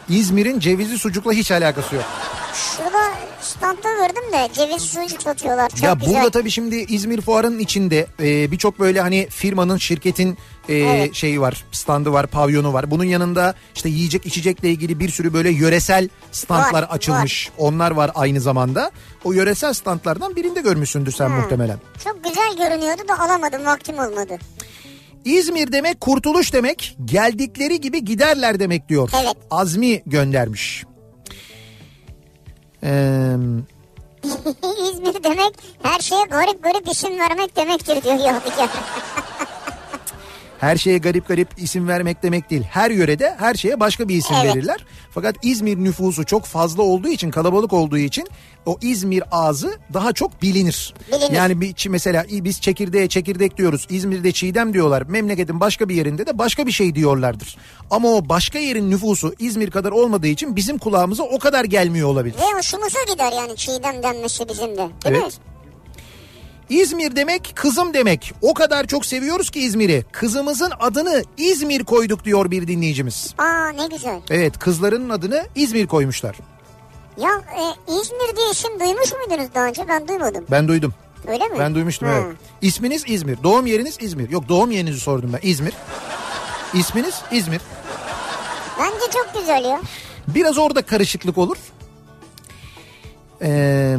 İzmir'in cevizli sucukla hiç alakası yok. Şurada standta gördüm de cevizli sucuk satıyorlar çok ya güzel. burada tabii şimdi İzmir fuarının içinde e, birçok böyle hani firmanın şirketin e, Evet. şeyi var standı var pavyonu var. Bunun yanında işte yiyecek içecekle ilgili bir sürü böyle yöresel standlar Var, açılmış. Onlar var aynı zamanda. O yöresel standlardan birinde görmüşsündür sen muhtemelen. Çok güzel görünüyordu da alamadım vaktim olmadı. İzmir demek kurtuluş demek geldikleri gibi giderler demek diyor. Evet. Azmi göndermiş. Eee... İzmir demek her şeye garip garip isim vermek demektir diyor. Her şeye garip garip isim vermek demek değil. Her yörede her şeye başka bir isim Evet. verirler. Fakat İzmir nüfusu çok fazla olduğu için, kalabalık olduğu için o İzmir ağzı daha çok bilinir. Bilinir. Yani bir mesela biz çekirdeğe çekirdek diyoruz. İzmir'de çiğdem diyorlar. Memleketin başka bir yerinde de başka bir şey diyorlardır. Ama o başka yerin nüfusu İzmir kadar olmadığı için bizim kulağımıza o kadar gelmiyor olabilir. Ve hoşumuza gider yani çiğdem denmesi bizim de. Değil Evet. mi? İzmir demek kızım demek. O kadar çok seviyoruz ki İzmir'i. Kızımızın adını İzmir koyduk diyor bir dinleyicimiz. Aa ne güzel. Evet kızlarının adını İzmir koymuşlar. Ya e, İzmir diye isim duymuş muydunuz daha önce? Ben duymadım. Ben duydum. Öyle mi? Ben duymuştum Ha. evet. İsminiz İzmir. Doğum yeriniz İzmir. Yok doğum yerinizi sordum ben. İzmir. İsminiz İzmir. Bence çok güzel ya. Biraz orada karışıklık olur. Ee,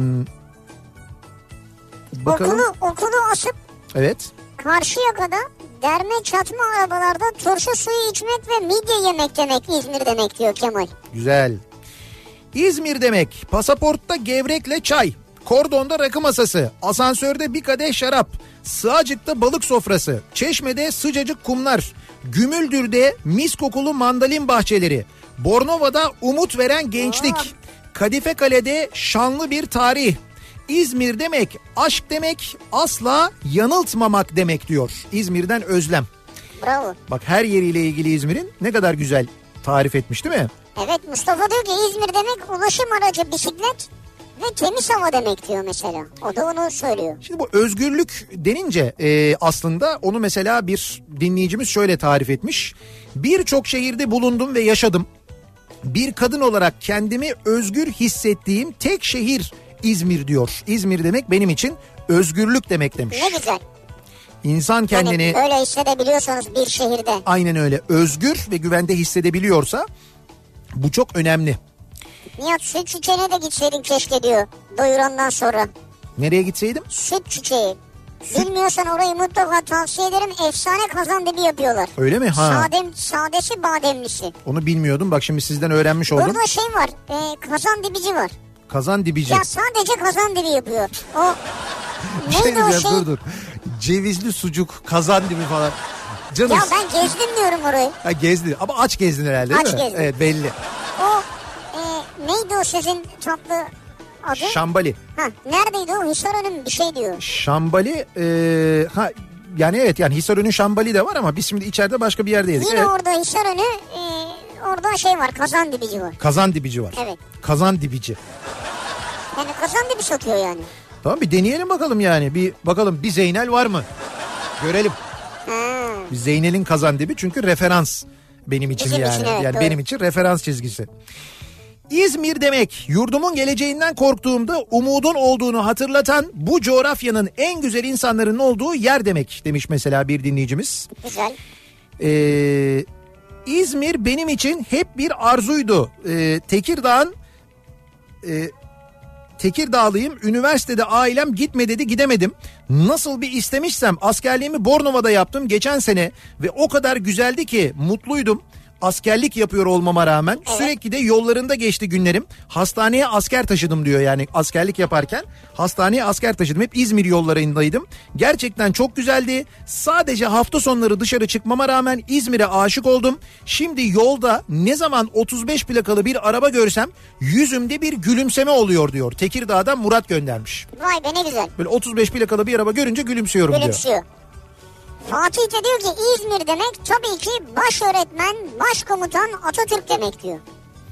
bakalım. Okulu, okulu asıp Evet. Karşıyaka'da derme çatma arabalarda turşu suyu içmek ve midye yemek demek İzmir demek diyor Kemal. Güzel. İzmir demek. Pasaportta gevrekle çay, kordonda rakı masası, asansörde bir kadeh şarap, Sığacık'ta balık sofrası, Çeşme'de sıcacık kumlar, Gümüldür'de mis kokulu mandalin bahçeleri, Bornova'da umut veren gençlik, Kadife Kale'de şanlı bir tarih, İzmir demek aşk demek asla yanıltmamak demek diyor. İzmir'den Özlem. Bravo. Bak her yeriyle ilgili İzmir'in ne kadar güzel tarif etmiş değil mi? Evet Mustafa diyor ki İzmir demek ulaşım aracı bisiklet ve temiz hava demek diyor mesela. O da onu söylüyor. Şimdi bu özgürlük denince e, aslında onu mesela bir dinleyicimiz şöyle tarif etmiş. Birçok şehirde bulundum ve yaşadım. Bir kadın olarak kendimi özgür hissettiğim tek şehir İzmir diyor. İzmir demek benim için özgürlük demek demiş. Ne güzel. İnsan kendini Yani böyle hissedebiliyorsanız bir şehirde. aynen öyle özgür ve güvende hissedebiliyorsa bu çok önemli. Nihat süt çiçeğine de gitseydin keşke diyor. Doyurandan sonra. Nereye gitseydim? Süt çiçeği. Bilmiyorsan orayı mutlaka tavsiye ederim. Efsane kazan dibi yapıyorlar. Öyle mi? Ha. Sadem, sadesi bademlisi. Onu bilmiyordum. Bak şimdi sizden öğrenmiş oldum. Burada şey var. e, kazan dibici var. Kazan dibici. Ya sadece kazan dibi yapıyor. O Bir şey neydi o şey? dur dur. Cevizli sucuk, kazan dibi falan. Canım. Ya ben gezdim diyorum orayı. Ha, gezdi ama aç gezdin herhalde değil Aç mi? gezdim. Evet belli. O e, neydi o sizin tatlı adı? Şambali. ha, neredeydi o? Hisarönü bir şey diyor. Şambali e, ha yani evet yani Hisarönü'nün Şambali de var ama biz şimdi içeride başka bir yerde yedik. Yine Evet. orada Hisarönü e, orada şey var kazan dibici var. Kazan dibici var. Evet. Kazan dibici. Yani kazan dibi satıyor yani. Tamam bir deneyelim bakalım yani. Bir bakalım bir Zeynel var mı? Görelim. Bir Zeynel'in kazan dibi çünkü referans benim için Bizim yani. için, evet, yani doğru. benim için referans çizgisi. İzmir demek yurdumun geleceğinden korktuğumda umudun olduğunu hatırlatan bu coğrafyanın en güzel insanların olduğu yer demek demiş mesela bir dinleyicimiz. Güzel. Ee, İzmir benim için hep bir arzuydu. Ee, Tekirdağ'ın e, Tekirdağlıyım. Üniversitede ailem gitme dedi gidemedim. Nasıl bir istemişsem askerliğimi Bornova'da yaptım geçen sene ve o kadar güzeldi ki mutluydum. Askerlik yapıyor olmama rağmen sürekli de yollarında geçti günlerim. Hastaneye asker taşıdım diyor yani askerlik yaparken. Hastaneye asker taşıdım. Hep İzmir yollarındaydım. Gerçekten çok güzeldi. Sadece hafta sonları dışarı çıkmama rağmen İzmir'e aşık oldum. Şimdi yolda ne zaman 35 plakalı bir araba görsem yüzümde bir gülümseme oluyor diyor. Tekirdağ'dan Murat göndermiş. Vay be ne güzel. Böyle 35 plakalı bir araba görünce gülümsüyorum diyor. Fatih de diyor ki İzmir demek tabii ki baş öğretmen, başkomutan Atatürk demek diyor.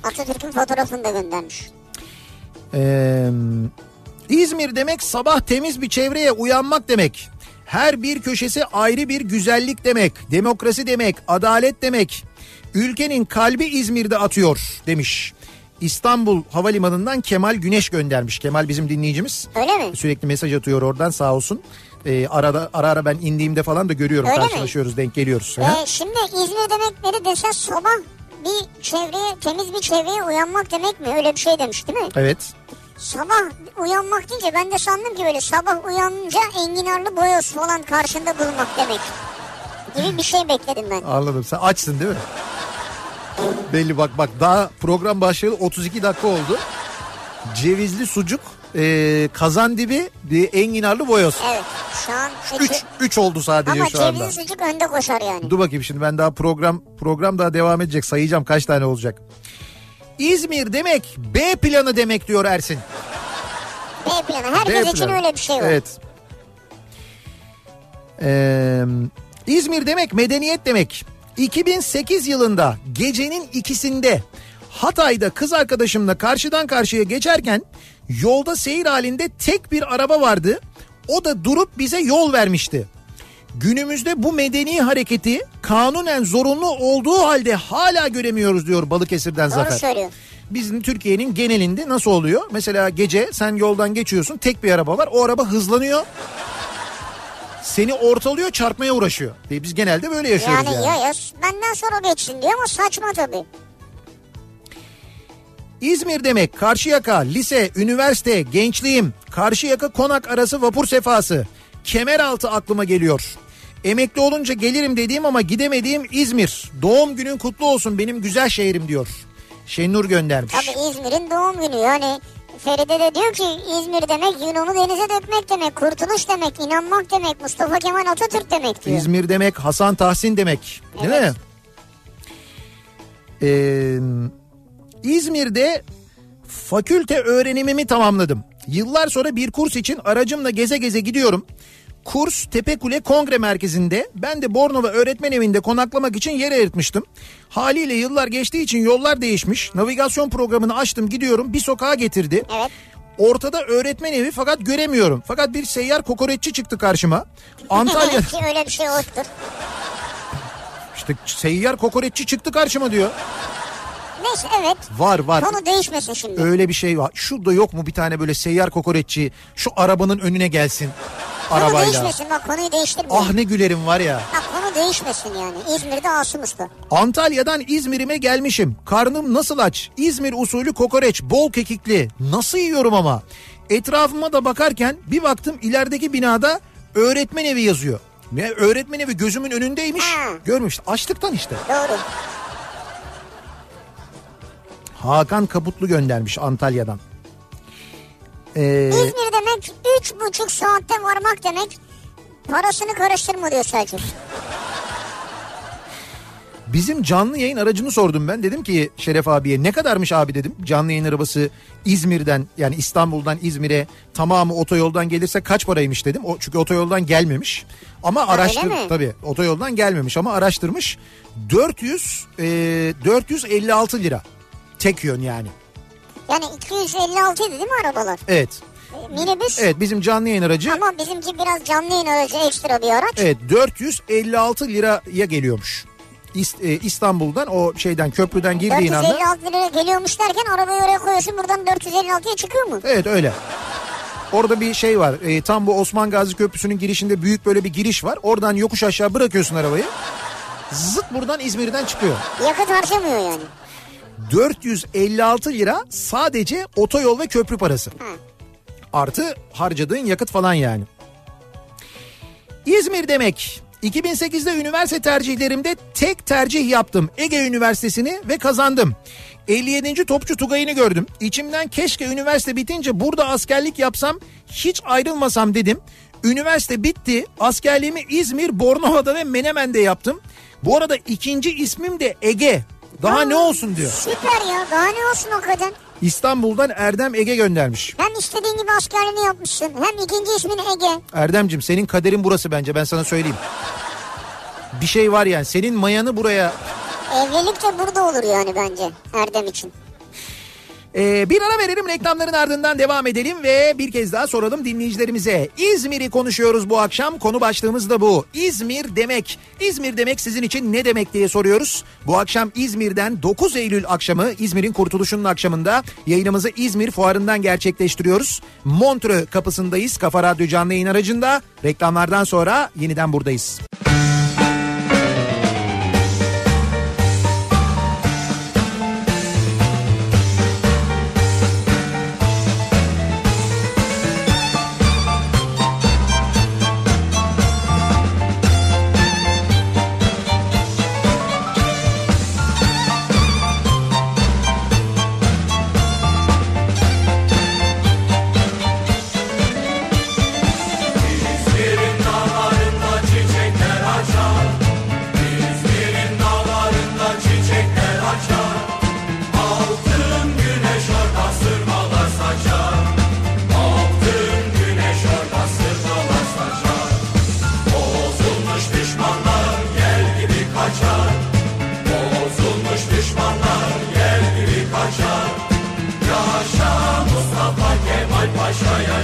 Atatürk'ün fotoğrafını da göndermiş. Ee, İzmir demek sabah temiz bir çevreye uyanmak demek. Her bir köşesi ayrı bir güzellik demek. Demokrasi demek, adalet demek. Ülkenin kalbi İzmir'de atıyor demiş. İstanbul Havalimanı'ndan Kemal Güneş göndermiş. Kemal bizim dinleyicimiz. Öyle mi? Sürekli mesaj atıyor oradan sağ olsun. Ee, arada ara ara ben indiğimde falan da görüyorum Öyle mi? karşılaşıyoruz denk geliyoruz. Ee, şimdi İzmir demekleri desen sabah bir çevreye, temiz bir çevreye uyanmak demek mi? Öyle bir şey demiş değil mi? Evet. Sabah uyanmak deyince ben de sandım ki böyle sabah uyanınca enginarlı boyoz falan karşında bulmak demek. Gibi bir şey bekledim ben. Anladım. Sen açsın değil mi? Belli bak bak daha program başlayalı 32 dakika oldu. Cevizli sucuk, e, kazan dibi, e, enginarlı boyoz. Evet. Şu an 3 3. 3 oldu sadece Ama şu anda. cevizli sucuk önde koşar yani. Dur bakayım şimdi ben daha program program daha devam edecek. Sayacağım kaç tane olacak. İzmir demek B planı demek diyor Ersin. B planı. Herkes B için planı. öyle bir şey var. Evet. Ee, İzmir demek medeniyet demek. 2008 yılında gecenin ikisinde Hatay'da kız arkadaşımla karşıdan karşıya geçerken yolda seyir halinde tek bir araba vardı. O da durup bize yol vermişti. Günümüzde bu medeni hareketi kanunen zorunlu olduğu halde hala göremiyoruz diyor Balıkesir'den Doğru Zafer. söylüyor. Bizim Türkiye'nin genelinde nasıl oluyor? Mesela gece sen yoldan geçiyorsun tek bir araba var o araba hızlanıyor. Seni ortalıyor çarpmaya uğraşıyor. E Biz genelde böyle yaşıyoruz Yani, yani. ya, ya benden sonra geçsin diyor ama saçma tabii. İzmir demek Karşıyaka, lise, üniversite, gençliğim, Karşıyaka konak arası vapur sefası. Kemeraltı aklıma geliyor. Emekli olunca gelirim dediğim ama gidemediğim İzmir. Doğum günün kutlu olsun benim güzel şehrim diyor. Şenur göndermiş. Tabii İzmir'in doğum günü yani. Feride de diyor ki İzmir demek Yunan'ı denize dökmek demek, kurtuluş demek, inanmak demek, Mustafa Kemal Atatürk demek diyor. İzmir demek Hasan Tahsin demek. Değil Evet. mi? Ee, İzmir'de fakülte öğrenimimi tamamladım. Yıllar sonra bir kurs için aracımla geze geze gidiyorum. Kurs Tepekule Kongre Merkezi'nde. Ben de Bornova Öğretmen Evi'nde konaklamak için yer ayırtmıştım. Haliyle yıllar geçtiği için yollar değişmiş. Navigasyon programını açtım gidiyorum. Bir sokağa getirdi. Evet. Ortada öğretmen evi fakat göremiyorum. Fakat bir seyyar kokoreççi çıktı karşıma. Antalya öyle bir şey yoktur. işte seyyar kokoreççi çıktı karşıma diyor. Neyse evet. Var var. Konu değişmesin şimdi. Öyle bir şey var. Şurada yok mu bir tane böyle seyyar kokoreççi şu arabanın önüne gelsin Konu arabayla. değişmesin bak konuyu değiştirme. Ah ne gülerim var ya. Bak konu değişmesin yani. İzmir'de Asım Usta. Antalya'dan İzmir'ime gelmişim. Karnım nasıl aç? İzmir usulü kokoreç bol kekikli. Nasıl yiyorum ama? Etrafıma da bakarken bir baktım ilerideki binada öğretmen evi yazıyor. Ne öğretmen evi gözümün önündeymiş. Ha. Görmüş. Açlıktan işte. Doğru. Hakan Kaputlu göndermiş Antalya'dan. Ee, İzmir demek üç buçuk saatte varmak demek. Parasını karıştırma diyor Selçuk. Bizim canlı yayın aracını sordum ben. Dedim ki Şeref abiye ne kadarmış abi dedim. Canlı yayın arabası İzmir'den yani İstanbul'dan İzmir'e tamamı otoyoldan gelirse kaç paraymış dedim. O çünkü otoyoldan gelmemiş. Ama araştır tabii otoyoldan gelmemiş ama araştırmış. 400 e, 456 lira. Tek yön yani. Yani 256 idi değil mi arabalar? Evet. Minibüs. Evet bizim canlı yayın aracı Ama bizimki biraz canlı yayın aracı ekstra bir araç. evet 456 liraya geliyormuş. E, İstanbul'dan o şeyden köprüden girdiğin anda 456 lira geliyormuş derken arabayı oraya koyuyorsun buradan 456'ya çıkıyor mu? Evet öyle. Orada bir şey var. E, tam bu Osman Gazi Köprüsü'nün girişinde büyük böyle bir giriş var. Oradan yokuş aşağı bırakıyorsun arabayı. Zıt buradan İzmir'den çıkıyor. Yakıt harcamıyor yani. 456 lira sadece otoyol ve köprü parası. Artı harcadığın yakıt falan yani. İzmir demek. 2008'de üniversite tercihlerimde tek tercih yaptım. Ege Üniversitesi'ni ve kazandım. 57. Topçu Tugay'ını gördüm. İçimden keşke üniversite bitince burada askerlik yapsam hiç ayrılmasam dedim. Üniversite bitti. Askerliğimi İzmir, Bornova'da ve Menemen'de yaptım. Bu arada ikinci ismim de Ege. Daha ne olsun diyor. Süper ya daha ne olsun o kadın. İstanbul'dan Erdem Ege göndermiş. Hem istediğin gibi askerliğini yapmışsın hem ikinci ismin Ege. Erdemcim senin kaderin burası bence ben sana söyleyeyim. Bir şey var yani senin mayanı buraya Evlilik de burada olur yani bence Erdem için. Ee, bir ara verelim reklamların ardından devam edelim ve bir kez daha soralım dinleyicilerimize. İzmir'i konuşuyoruz bu akşam konu başlığımız da bu. İzmir demek. İzmir demek sizin için ne demek diye soruyoruz. Bu akşam İzmir'den 9 Eylül akşamı İzmir'in kurtuluşunun akşamında yayınımızı İzmir fuarından gerçekleştiriyoruz. Montreux kapısındayız Kafa Radyo canlı yayın aracında. Reklamlardan sonra yeniden buradayız. İzmir'in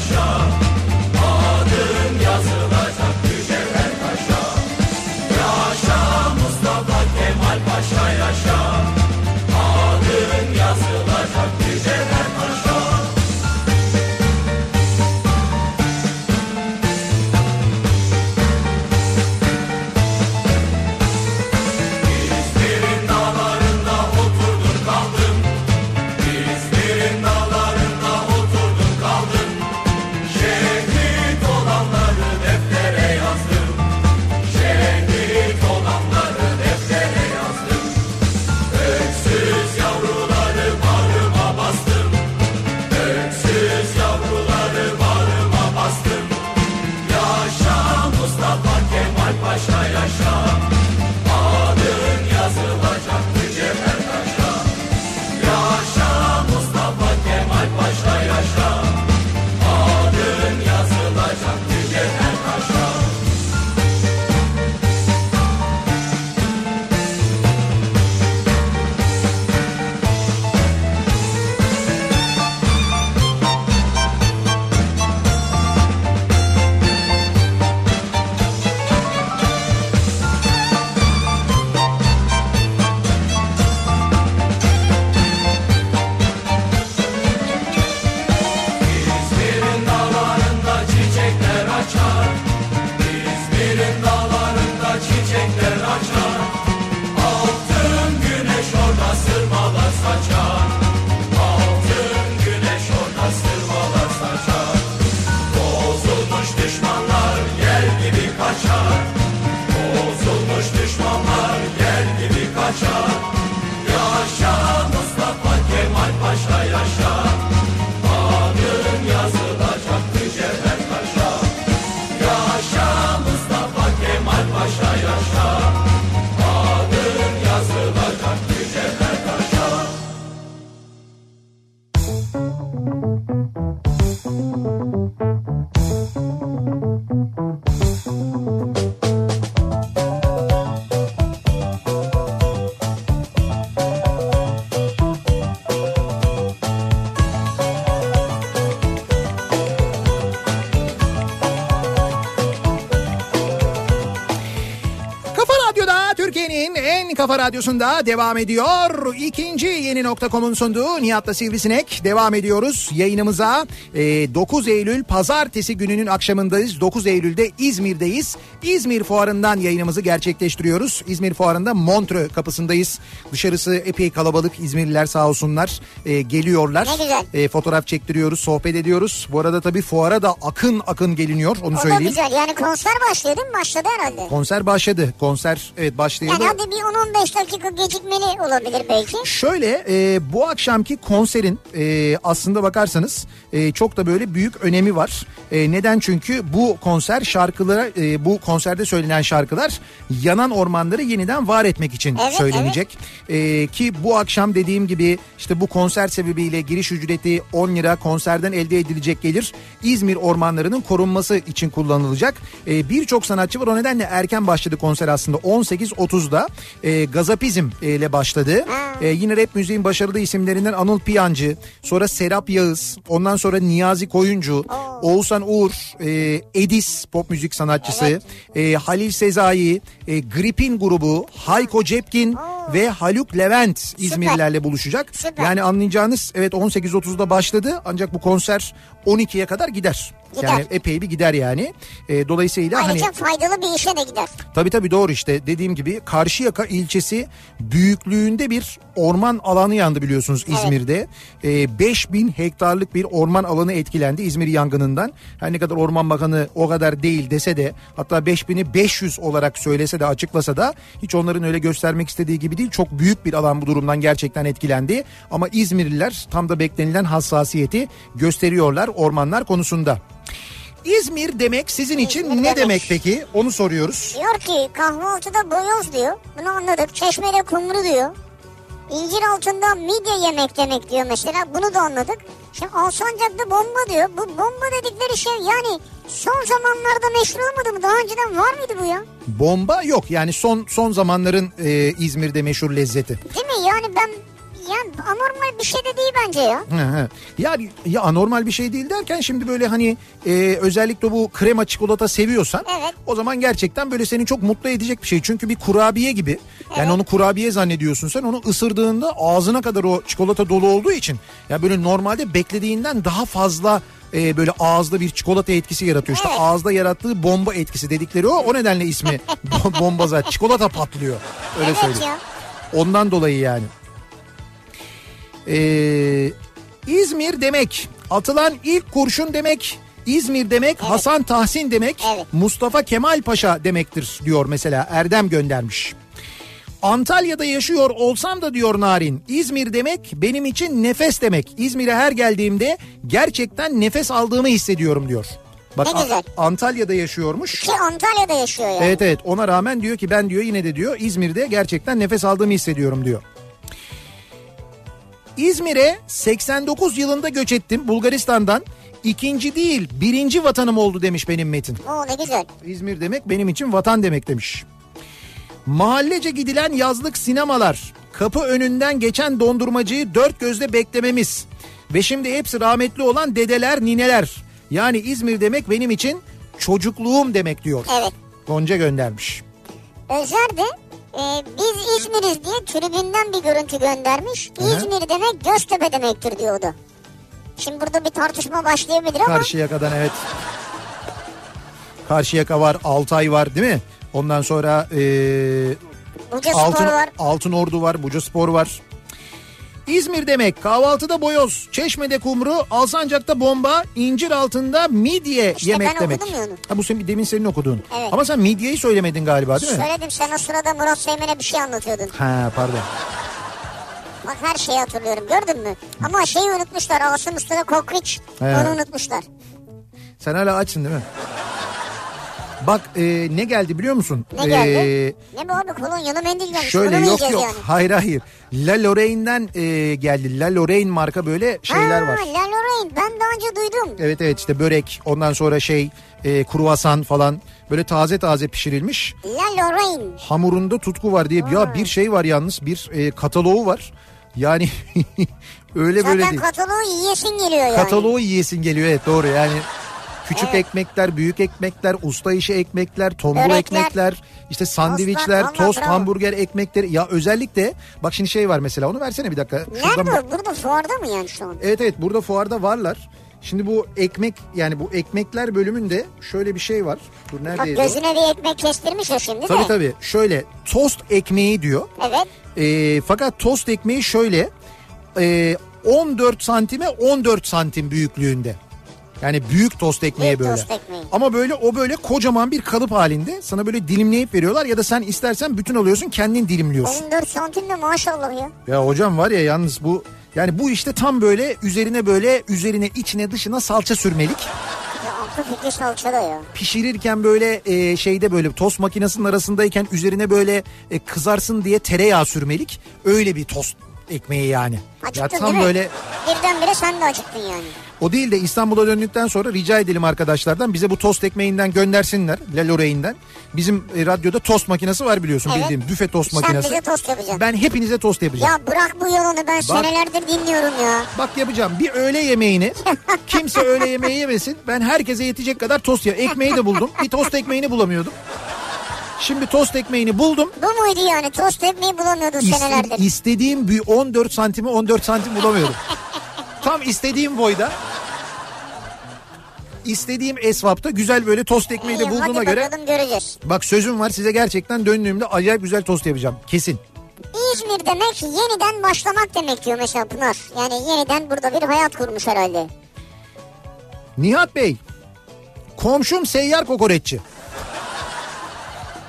Russia. Kafa Radyosu'nda devam ediyor. İkinci yeni nokta.com'un sunduğu Nihat'la Sivrisinek devam ediyoruz yayınımıza. E, 9 Eylül pazartesi gününün akşamındayız. 9 Eylül'de İzmir'deyiz. İzmir Fuarı'ndan yayınımızı gerçekleştiriyoruz. İzmir Fuarı'nda Montreux kapısındayız. Dışarısı epey kalabalık. İzmirliler sağ olsunlar e, geliyorlar. Ne güzel. E, fotoğraf çektiriyoruz, sohbet ediyoruz. Bu arada tabii fuara da akın akın geliniyor onu O da söyleyeyim. güzel. Yani konser başlıyor değil mi? Başladı herhalde. Konser başladı. Konser evet başlayalı. Yani hadi bir 10-15 dakika gecikmeli olabilir belki. Şöyle e, bu akşamki konserin e, aslında bakarsanız e, çok da böyle büyük önemi var. E, neden? Çünkü bu konser şarkılara e, bu konserde söylenen şarkılar yanan ormanları yeniden var etmek için Evet, söylenecek. E, ki bu akşam dediğim gibi işte bu konser sebebiyle giriş ücreti 10 lira konserden elde edilecek gelir İzmir ormanlarının korunması için kullanılacak. E, Birçok sanatçı var. O nedenle erken başladı konser aslında. 18.30'da e, Gazapizm ile başladı. E, yine rap müziğin başarılı isimlerinden Anıl Piyancı, sonra Serap Yağız, ondan sonra Niyazi Koyuncu, Oğuzhan Uğur, e, Edis pop müzik sanatçısı, e, Halil Sezai, e, Gripin grubu, Hayko Cepkin ve Haluk Levent İzmirlilerle buluşacak. Süper. Yani anlayacağınız evet 18.30'da başladı ancak bu konser 12'ye kadar gider. Gider. Yani epey bir gider yani. E, dolayısıyla hani Ayrıca faydalı bir işe de gider. Tabii tabii doğru işte dediğim gibi Karşıyaka ilçesi büyüklüğünde bir orman alanı yandı biliyorsunuz İzmir'de. Ee, 5000 hektarlık bir orman alanı etkilendi İzmir yangınından. Her ne kadar Orman Bakanı o kadar değil dese de hatta 5000'i 500 olarak söylese de açıklasa da hiç onların öyle göstermek istediği gibi değil. Çok büyük bir alan bu durumdan gerçekten etkilendi. Ama İzmirliler tam da beklenilen hassasiyeti gösteriyorlar ormanlar konusunda. İzmir demek sizin için İzmir ne demek. demek peki? Onu soruyoruz. Diyor ki kahvaltıda boyoz diyor. Bunu anladık. Çeşmede kumru diyor. İncir altında midye yemek demek diyor mesela. Bunu da anladık. Şimdi Alsancak'ta bomba diyor. Bu bomba dedikleri şey yani son zamanlarda meşhur olmadı mı? Daha önceden var mıydı bu ya? Bomba yok yani son son zamanların e, İzmir'de meşhur lezzeti. Değil mi? Yani ben yani anormal bir şey de değil bence ya. Ya, ya anormal bir şey değil derken şimdi böyle hani e, özellikle bu krema çikolata seviyorsan Evet. o zaman gerçekten böyle seni çok mutlu edecek bir şey. Çünkü bir kurabiye gibi yani Evet. onu kurabiye zannediyorsun sen onu ısırdığında ağzına kadar o çikolata dolu olduğu için ya böyle normalde beklediğinden daha fazla e, böyle ağızda bir çikolata etkisi yaratıyor. İşte Evet. ağızda yarattığı bomba etkisi dedikleri o. O nedenle ismi bo- bomba zaten. Çikolata patlıyor. Öyle evet söyleyeyim. ya. Ondan dolayı yani. Ee, İzmir demek, atılan ilk kurşun demek, İzmir demek, Hasan Tahsin demek, Evet. Mustafa Kemal Paşa demektir diyor mesela Erdem göndermiş. Antalya'da yaşıyor olsam da diyor Narin İzmir demek benim için nefes demek. İzmir'e her geldiğimde gerçekten nefes aldığımı hissediyorum diyor. Bak Ne güzel. Antalya'da yaşıyormuş. Ki Antalya'da yaşıyor yani. Evet evet ona rağmen diyor ki ben diyor yine de diyor İzmir'de gerçekten nefes aldığımı hissediyorum diyor. İzmir'e 89 yılında göç ettim Bulgaristan'dan. İkinci değil birinci vatanım oldu demiş benim Metin. Oo ne güzel. İzmir demek benim için vatan demek demiş. Mahallece gidilen yazlık sinemalar, kapı önünden geçen dondurmacıyı dört gözle beklememiz ve şimdi hepsi rahmetli olan dedeler, nineler. Yani İzmir demek benim için çocukluğum demek diyor. Evet. Gonca göndermiş. Özer de e, biz İzmir'iz diye tribünden bir görüntü göndermiş. Hı. İzmir demek Göztepe demektir diyordu. Şimdi burada bir tartışma başlayabilir ama Karşıyaka'dan evet. Karşıyaka var, Altay var değil mi? Ondan sonra eee Buca Altın, Spor var. Altın Ordu var, Buca Spor var. İzmir demek kahvaltıda boyoz, çeşmede kumru, Alsancak'ta bomba, incir altında midye İşte yemek ben demek. okudum ya onu. Ha bu senin, demin senin okuduğun. Evet. Ama sen midyeyi söylemedin galiba değil mi? Söyledim sen o sırada Murat Seymen'e bir şey anlatıyordun. Ha pardon. Bak her şeyi hatırlıyorum gördün mü? Ama şeyi unutmuşlar Asım Usta'da kokriç. He. Onu unutmuşlar. Sen hala açsın değil mi? Bak e, ne geldi biliyor musun? Ne geldi? E, ne bu abi kolonyalı mendil gelmiş. Şöyle Bunu yok yok. yani? Hayır hayır. La Lorraine'den e, geldi. La Lorraine marka böyle şeyler ha, var. La Lorraine ben daha önce duydum. Evet evet işte börek ondan sonra şey e, kruvasan falan böyle taze taze pişirilmiş. La Lorraine. Hamurunda tutku var diye ya bir şey var yalnız bir e, kataloğu var. Yani öyle böyle Zaten değil. kataloğu yiyesin geliyor yani. Kataloğu yiyesin geliyor evet doğru yani Küçük Evet. ekmekler, büyük ekmekler, usta işi ekmekler, tombul Börekler. ekmekler, işte sandviçler, vallahi tost, bravo. hamburger ekmekleri. Ya özellikle bak şimdi şey var mesela onu versene bir dakika. Şuradan bak- Nerede o? Burada fuarda mı yani şu an? Evet evet burada fuarda varlar. Şimdi bu ekmek yani bu ekmekler bölümünde şöyle bir şey var. Dur Bak neredeydi o? gözüne bir ekmek kestirmiş ya şimdi Tabii de. tabii şöyle tost ekmeği diyor. Evet. Ee, fakat tost ekmeği şöyle e, 14 santime 14 santim büyüklüğünde. Yani büyük tost ekmeği Büyük böyle. tost ekmeği. Ama böyle o böyle kocaman bir kalıp halinde sana böyle dilimleyip veriyorlar ya da sen istersen bütün alıyorsun kendin dilimliyorsun. 14 santim de maşallah ya. Ya hocam var ya yalnız bu yani bu işte tam böyle üzerine böyle üzerine içine dışına salça sürmelik. Ya aklı fikri salçada ya. Pişirirken böyle e, şeyde böyle tost makinesinin arasındayken üzerine böyle e, kızarsın diye tereyağı sürmelik. Öyle bir tost ekmeği yani. Acıktın ya tam değil mi? böyle Birdenbire sen de acıktın yani. O değil de İstanbul'a döndükten sonra rica edelim arkadaşlardan bize bu tost ekmeğinden göndersinler. La Lorraine'den. Bizim e, radyoda tost makinesi var biliyorsun Evet. bildiğim büfe tost Sen makinesi. bize tost yapacaksın. Ben hepinize tost yapacağım. Ya bırak bu yalanı ben senelerdir dinliyorum ya. Bak yapacağım bir öğle yemeğini kimse öğle yemeği yemesin ben herkese yetecek kadar tost ya ekmeği de buldum bir tost ekmeğini bulamıyordum. Şimdi tost ekmeğini buldum. Bu muydu yani tost ekmeği bulamıyordun İste- senelerdir. istediğim bir 14 santimi 14 santim bulamıyordum. Tam istediğim boyda. İstediğim esvapta güzel böyle tost ekmeği de İyi, bulduğuma hadi göre bakalım göreceğiz. bak sözüm var size gerçekten döndüğümde acayip güzel tost yapacağım kesin. İzmir demek yeniden başlamak demek diyor mesela Pınar. Yani yeniden burada bir hayat kurmuş herhalde. Nihat Bey, komşum seyyar kokoreççi.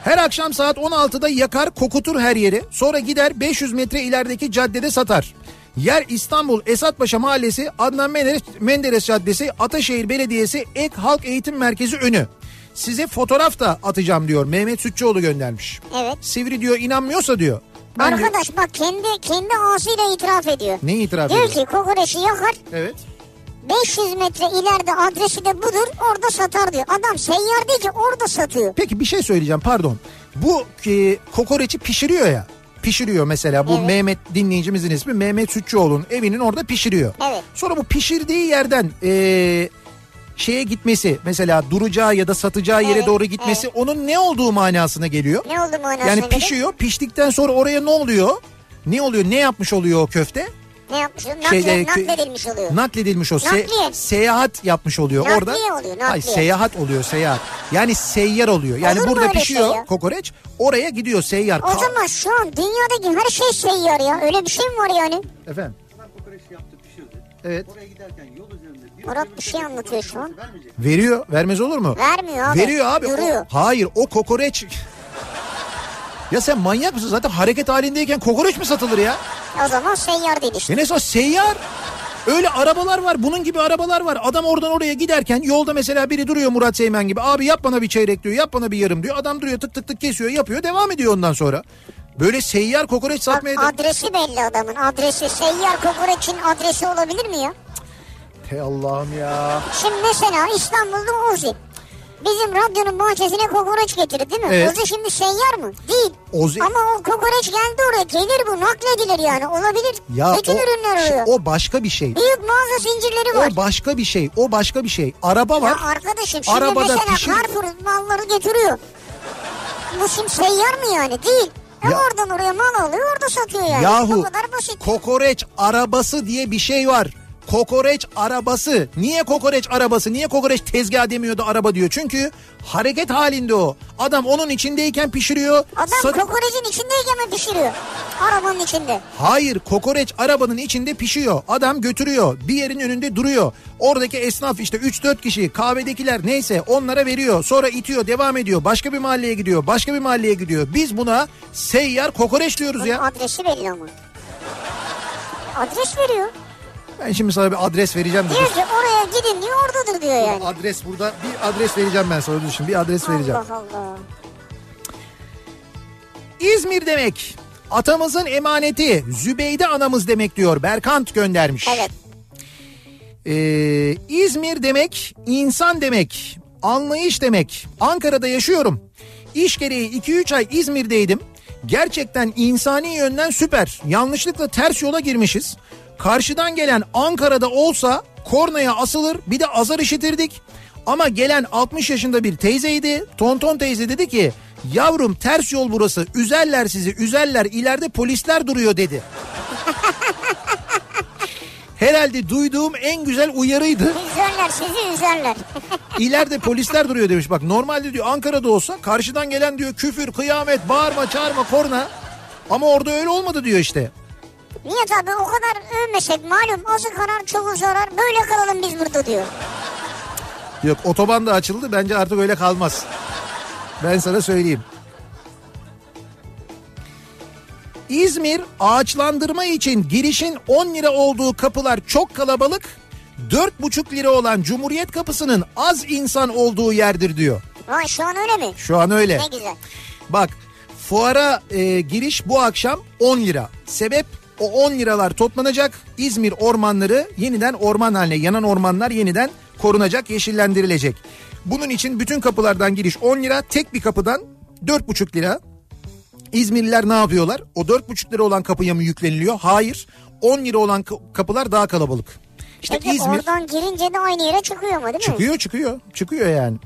Her akşam saat 16'da yakar kokutur her yeri. Sonra gider 500 metre ilerideki caddede satar. Yer İstanbul Esatpaşa Mahallesi, Adnan Menderes, Menderes Caddesi, Ataşehir Belediyesi Ek Halk Eğitim Merkezi önü. Size fotoğraf da atacağım diyor. Mehmet Sütçüoğlu göndermiş. Evet. Sivri diyor inanmıyorsa diyor. Ben diyor- Arkadaş bak kendi kendi ağzıyla itiraf ediyor. ne itiraf Diyor ediyor? ki kokoreçi yakar Evet. 500 metre ileride adresi de budur orada satar diyor. Adam seyyar değil ki orada satıyor. Peki bir şey söyleyeceğim pardon. Bu e, kokoreçi pişiriyor ya. Pişiriyor mesela bu Evet. Mehmet dinleyicimizin ismi Mehmet Sütçüoğlu'nun evinin orada pişiriyor. Evet. Sonra bu pişirdiği yerden e, şeye gitmesi mesela duracağı ya da satacağı yere Evet, doğru gitmesi onun ne olduğu manasına geliyor. Ne oldu manasına Yani pişiyor piştikten sonra oraya ne oluyor? Ne oluyor ne yapmış oluyor o köfte? Ne yapmış? Nakle, Şeyde- nakledilmiş oluyor. Nakledilmiş o. Se- Nakliye. seyahat yapmış oluyor Nakliye orada. oluyor, Hayır, nakliye. seyahat oluyor seyahat. Yani seyyar oluyor. Yani Olur burada pişiyor şey kokoreç. Oraya gidiyor seyyar. o zaman şu an dünyadaki her şey seyyar ya. Öyle bir şey mi var yani? Efendim. Evet. Murat bir şey anlatıyor şu an. Veriyor. Vermez olur mu? Vermiyor abi. Veriyor abi. O- Duruyor. hayır o kokoreç. Ya sen manyak mısın? Zaten hareket halindeyken kokoreç mi satılır ya? O zaman seyyar değil işte. Ya neyse o seyyar. Öyle arabalar var. Bunun gibi arabalar var. Adam oradan oraya giderken yolda mesela biri duruyor Murat Seymen gibi. Abi yap bana bir çeyrek diyor. Yap bana bir yarım diyor. Adam duruyor tık tık tık kesiyor yapıyor. Devam ediyor ondan sonra. Böyle seyyar kokoreç Bak satmaya da... adresi belli adamın. Adresi seyyar kokoreçin adresi olabilir mi ya? Hey Allah'ım ya. Şimdi mesela İstanbul'da Ozi. Bizim radyonun bahçesine kokoreç getirdi değil mi? Evet. Ozi şimdi seyyar mı? Değil. Ozi- Ama o kokoreç geldi oraya. Gelir bu nakledilir yani. Olabilir. Ya Bütün o, ürünler oluyor. o başka bir şey. Büyük mağaza zincirleri var. O başka bir şey. O başka bir şey. Araba var. Ya arkadaşım şimdi Arabada mesela pişir- Carrefour malları getiriyor. Bu şimdi seyyar mı yani? Değil. E Ya- oradan oraya mal alıyor orada satıyor yani. Yahu kokoreç arabası diye bir şey var. Kokoreç arabası. Niye kokoreç arabası? Niye kokoreç tezgah demiyordu araba diyor? Çünkü hareket halinde o. Adam onun içindeyken pişiriyor. Adam Sat- kokorecin içindeyken mi pişiriyor? Arabanın içinde. Hayır kokoreç arabanın içinde pişiyor. Adam götürüyor. Bir yerin önünde duruyor. Oradaki esnaf işte 3-4 kişi kahvedekiler neyse onlara veriyor. Sonra itiyor devam ediyor. Başka bir mahalleye gidiyor. Başka bir mahalleye gidiyor. Biz buna seyyar kokoreç diyoruz Bunun ya. adresi belli ama. Adres veriyor. Ben şimdi sana bir adres vereceğim. Diyor ki oraya gidin diyor oradadır diyor yani. Adres burada bir adres vereceğim ben sana. Şimdi bir adres vereceğim. Allah Allah. İzmir demek. Atamızın emaneti Zübeyde anamız demek diyor. Berkant göndermiş. Evet. Ee, İzmir demek insan demek. Anlayış demek. Ankara'da yaşıyorum. İş gereği 2-3 ay İzmir'deydim. Gerçekten insani yönden süper. Yanlışlıkla ters yola girmişiz. Karşıdan gelen Ankara'da olsa kornaya asılır bir de azar işitirdik. Ama gelen 60 yaşında bir teyzeydi. Tonton teyze dedi ki yavrum ters yol burası üzerler sizi üzerler ileride polisler duruyor dedi. Herhalde duyduğum en güzel uyarıydı. Üzerler sizi üzerler. İleride polisler duruyor demiş. Bak normalde diyor Ankara'da olsa karşıdan gelen diyor küfür, kıyamet, bağırma, çağırma, korna. Ama orada öyle olmadı diyor işte. Niye abi o kadar övmesek malum azı karar çoğu zarar böyle kalalım biz burada diyor. Yok otoban da açıldı bence artık öyle kalmaz. Ben sana söyleyeyim. İzmir ağaçlandırma için girişin 10 lira olduğu kapılar çok kalabalık. 4,5 lira olan Cumhuriyet Kapısı'nın az insan olduğu yerdir diyor. Vay şu an öyle mi? Şu an öyle. Ne güzel. Bak fuara e, giriş bu akşam 10 lira. Sebep o 10 liralar toplanacak. İzmir ormanları yeniden orman haline yanan ormanlar yeniden korunacak, yeşillendirilecek. Bunun için bütün kapılardan giriş 10 lira, tek bir kapıdan 4,5 lira. İzmirliler ne yapıyorlar? O 4,5 lira olan kapıya mı yükleniliyor? Hayır. 10 lira olan ka- kapılar daha kalabalık. İşte Peki İzmir oradan girince de aynı yere çıkıyor mu değil mi? çıkıyor çıkıyor çıkıyor yani.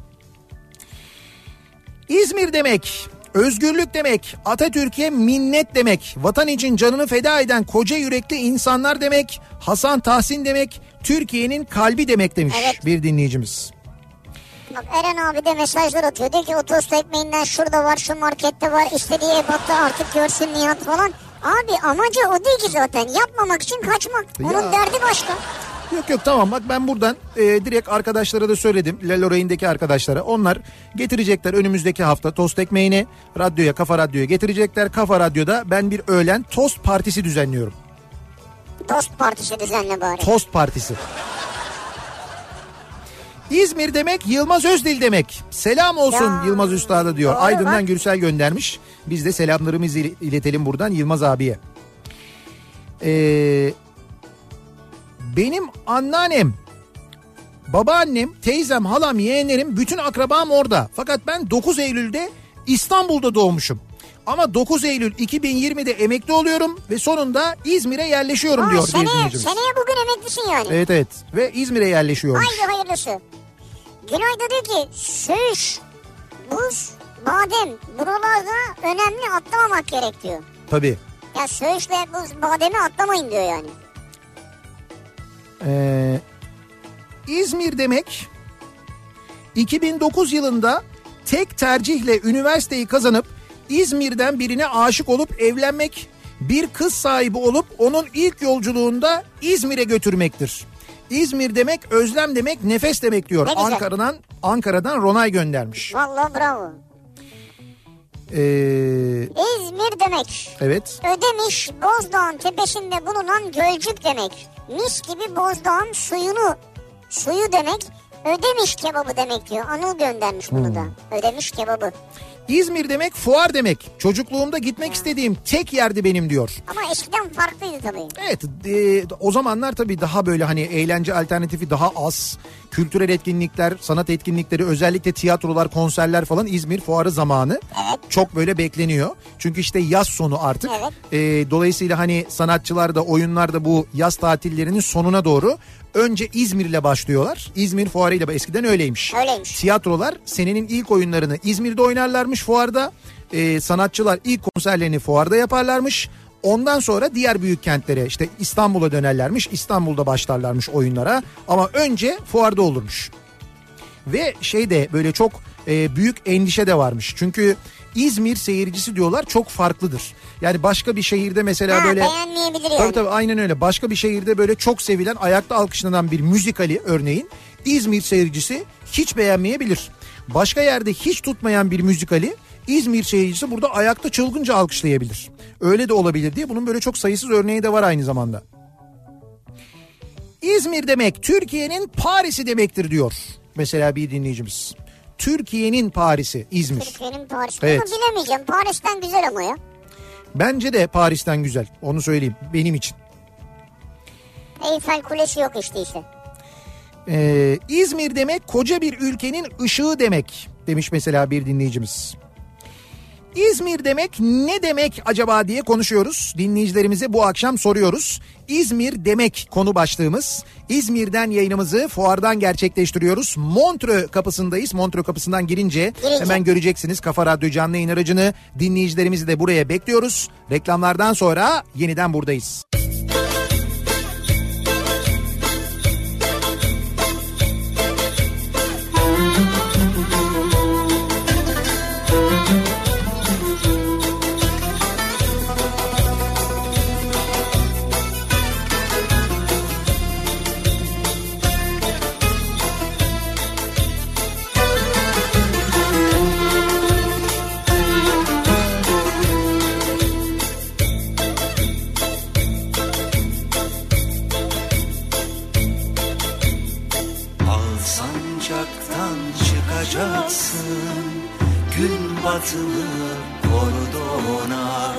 İzmir demek, özgürlük demek, Atatürk'e minnet demek, vatan için canını feda eden koca yürekli insanlar demek, Hasan Tahsin demek, Türkiye'nin kalbi demek demiş Evet. bir dinleyicimiz. Bak Eren abi de mesajlar atıyor. Diyor ki o tost ekmeğinden şurada var şu markette var istediği ebatta artık görsün Nihat falan. Abi amacı o değil ki zaten yapmamak için kaçmak. Onun Ya. derdi başka. Yok yok tamam bak ben buradan e, direkt arkadaşlara da söyledim. Leloray'ındaki arkadaşlara. Onlar getirecekler önümüzdeki hafta tost ekmeğini radyoya, Kafa Radyo'ya getirecekler. Kafa Radyo'da ben bir öğlen tost partisi düzenliyorum. Tost partisi düzenle bari. Tost Partisi. İzmir demek Yılmaz Özdil demek. Selam olsun Ya. Yılmaz Üstad'a diyor. Doğru Aydın'dan bak. Gürsel göndermiş. Biz de selamlarımızı il- iletelim buradan Yılmaz abiye. Ee, benim anneannem, babaannem, teyzem, halam, yeğenlerim bütün akrabam orada. Fakat ben 9 Eylül'de İstanbul'da doğmuşum. Ama 9 Eylül 2020'de emekli oluyorum ve sonunda İzmir'e yerleşiyorum Aa, diyor seneye, dinleyicimiz. seneye bugün emeklisin yani. Evet evet ve İzmir'e yerleşiyormuş. Haydi hayırlısı. Günay da diyor ki söğüş, buz, badem buralarda önemli atlamamak gerek diyor. Tabii. Ya söğüşle buz, bademi atlamayın diyor yani. Ee, İzmir demek 2009 yılında tek tercihle üniversiteyi kazanıp İzmir'den birine aşık olup evlenmek, bir kız sahibi olup onun ilk yolculuğunda İzmir'e götürmektir. İzmir demek özlem demek nefes demek diyor. Ne güzel. Ankara'dan Ankara'dan Ronay göndermiş. Vallahi bravo. Ee, İzmir demek. evet. Ödemiş Bozdağ'ın tepesinde bulunan gölcük demek. Mis gibi Bozdağ'ın suyunu, suyu demek. Ödemiş kebabı demek diyor. Anıl göndermiş bunu da. Ödemiş kebabı. İzmir demek fuar demek. Çocukluğumda gitmek istediğim tek yerdi benim diyor. Ama eskiden farklıydı tabii. Evet e, o zamanlar tabii daha böyle hani eğlence alternatifi daha az. Kültürel etkinlikler, sanat etkinlikleri özellikle tiyatrolar, konserler falan İzmir fuarı zamanı çok böyle bekleniyor. Çünkü işte yaz sonu artık. Evet. E, dolayısıyla hani sanatçılar da oyunlar da bu yaz tatillerinin sonuna doğru önce İzmir'le başlıyorlar. İzmir fuarıyla eskiden öyleymiş. Öyleymiş. Tiyatrolar senenin ilk oyunlarını İzmir'de oynarlarmış fuarda. Ee, sanatçılar ilk konserlerini fuarda yaparlarmış. Ondan sonra diğer büyük kentlere işte İstanbul'a dönerlermiş. İstanbul'da başlarlarmış oyunlara. Ama önce fuarda olurmuş. Ve şey de böyle çok e, büyük endişe de varmış. Çünkü İzmir seyircisi diyorlar çok farklıdır. Yani başka bir şehirde mesela Ha, böyle... beğenmeyebilir yani. Tabii tabii aynen öyle. Başka bir şehirde böyle çok sevilen, ayakta alkışlanan bir müzikali örneğin İzmir seyircisi hiç beğenmeyebilir. Başka yerde hiç tutmayan bir müzikali İzmir seyircisi burada ayakta çılgınca alkışlayabilir. Öyle de olabilir diye bunun böyle çok sayısız örneği de var aynı zamanda. İzmir demek Türkiye'nin Paris'i demektir diyor. Mesela bir dinleyicimiz. Türkiye'nin Paris'i İzmir. Türkiye'nin Paris. Evet. Bunu bilemeyeceğim. Paris'ten güzel ama ya. Bence de Paris'ten güzel. Onu söyleyeyim benim için. Eyfel Kulesi yok işte işte. Ee, İzmir demek koca bir ülkenin ışığı demek demiş mesela bir dinleyicimiz. İzmir demek ne demek acaba diye konuşuyoruz. Dinleyicilerimize bu akşam soruyoruz. İzmir demek konu başlığımız. İzmir'den yayınımızı fuardan gerçekleştiriyoruz. Montreux kapısındayız. Montreux kapısından girince, Girince. hemen göreceksiniz Kafa Radyo canlı yayın aracını. Dinleyicilerimizi de buraya bekliyoruz. Reklamlardan sonra yeniden buradayız. Gün batımı kordona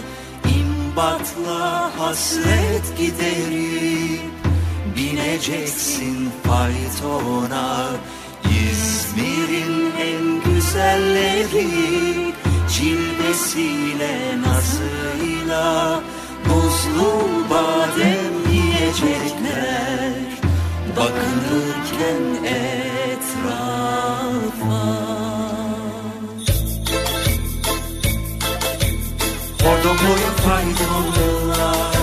İmbatla hasret giderip Bineceksin faytona İzmir'in en güzelleri. Cilvesiyle nazıyla Buzlu badem yiyecekler. Bakınırken etrafa Orada boyu faydalılar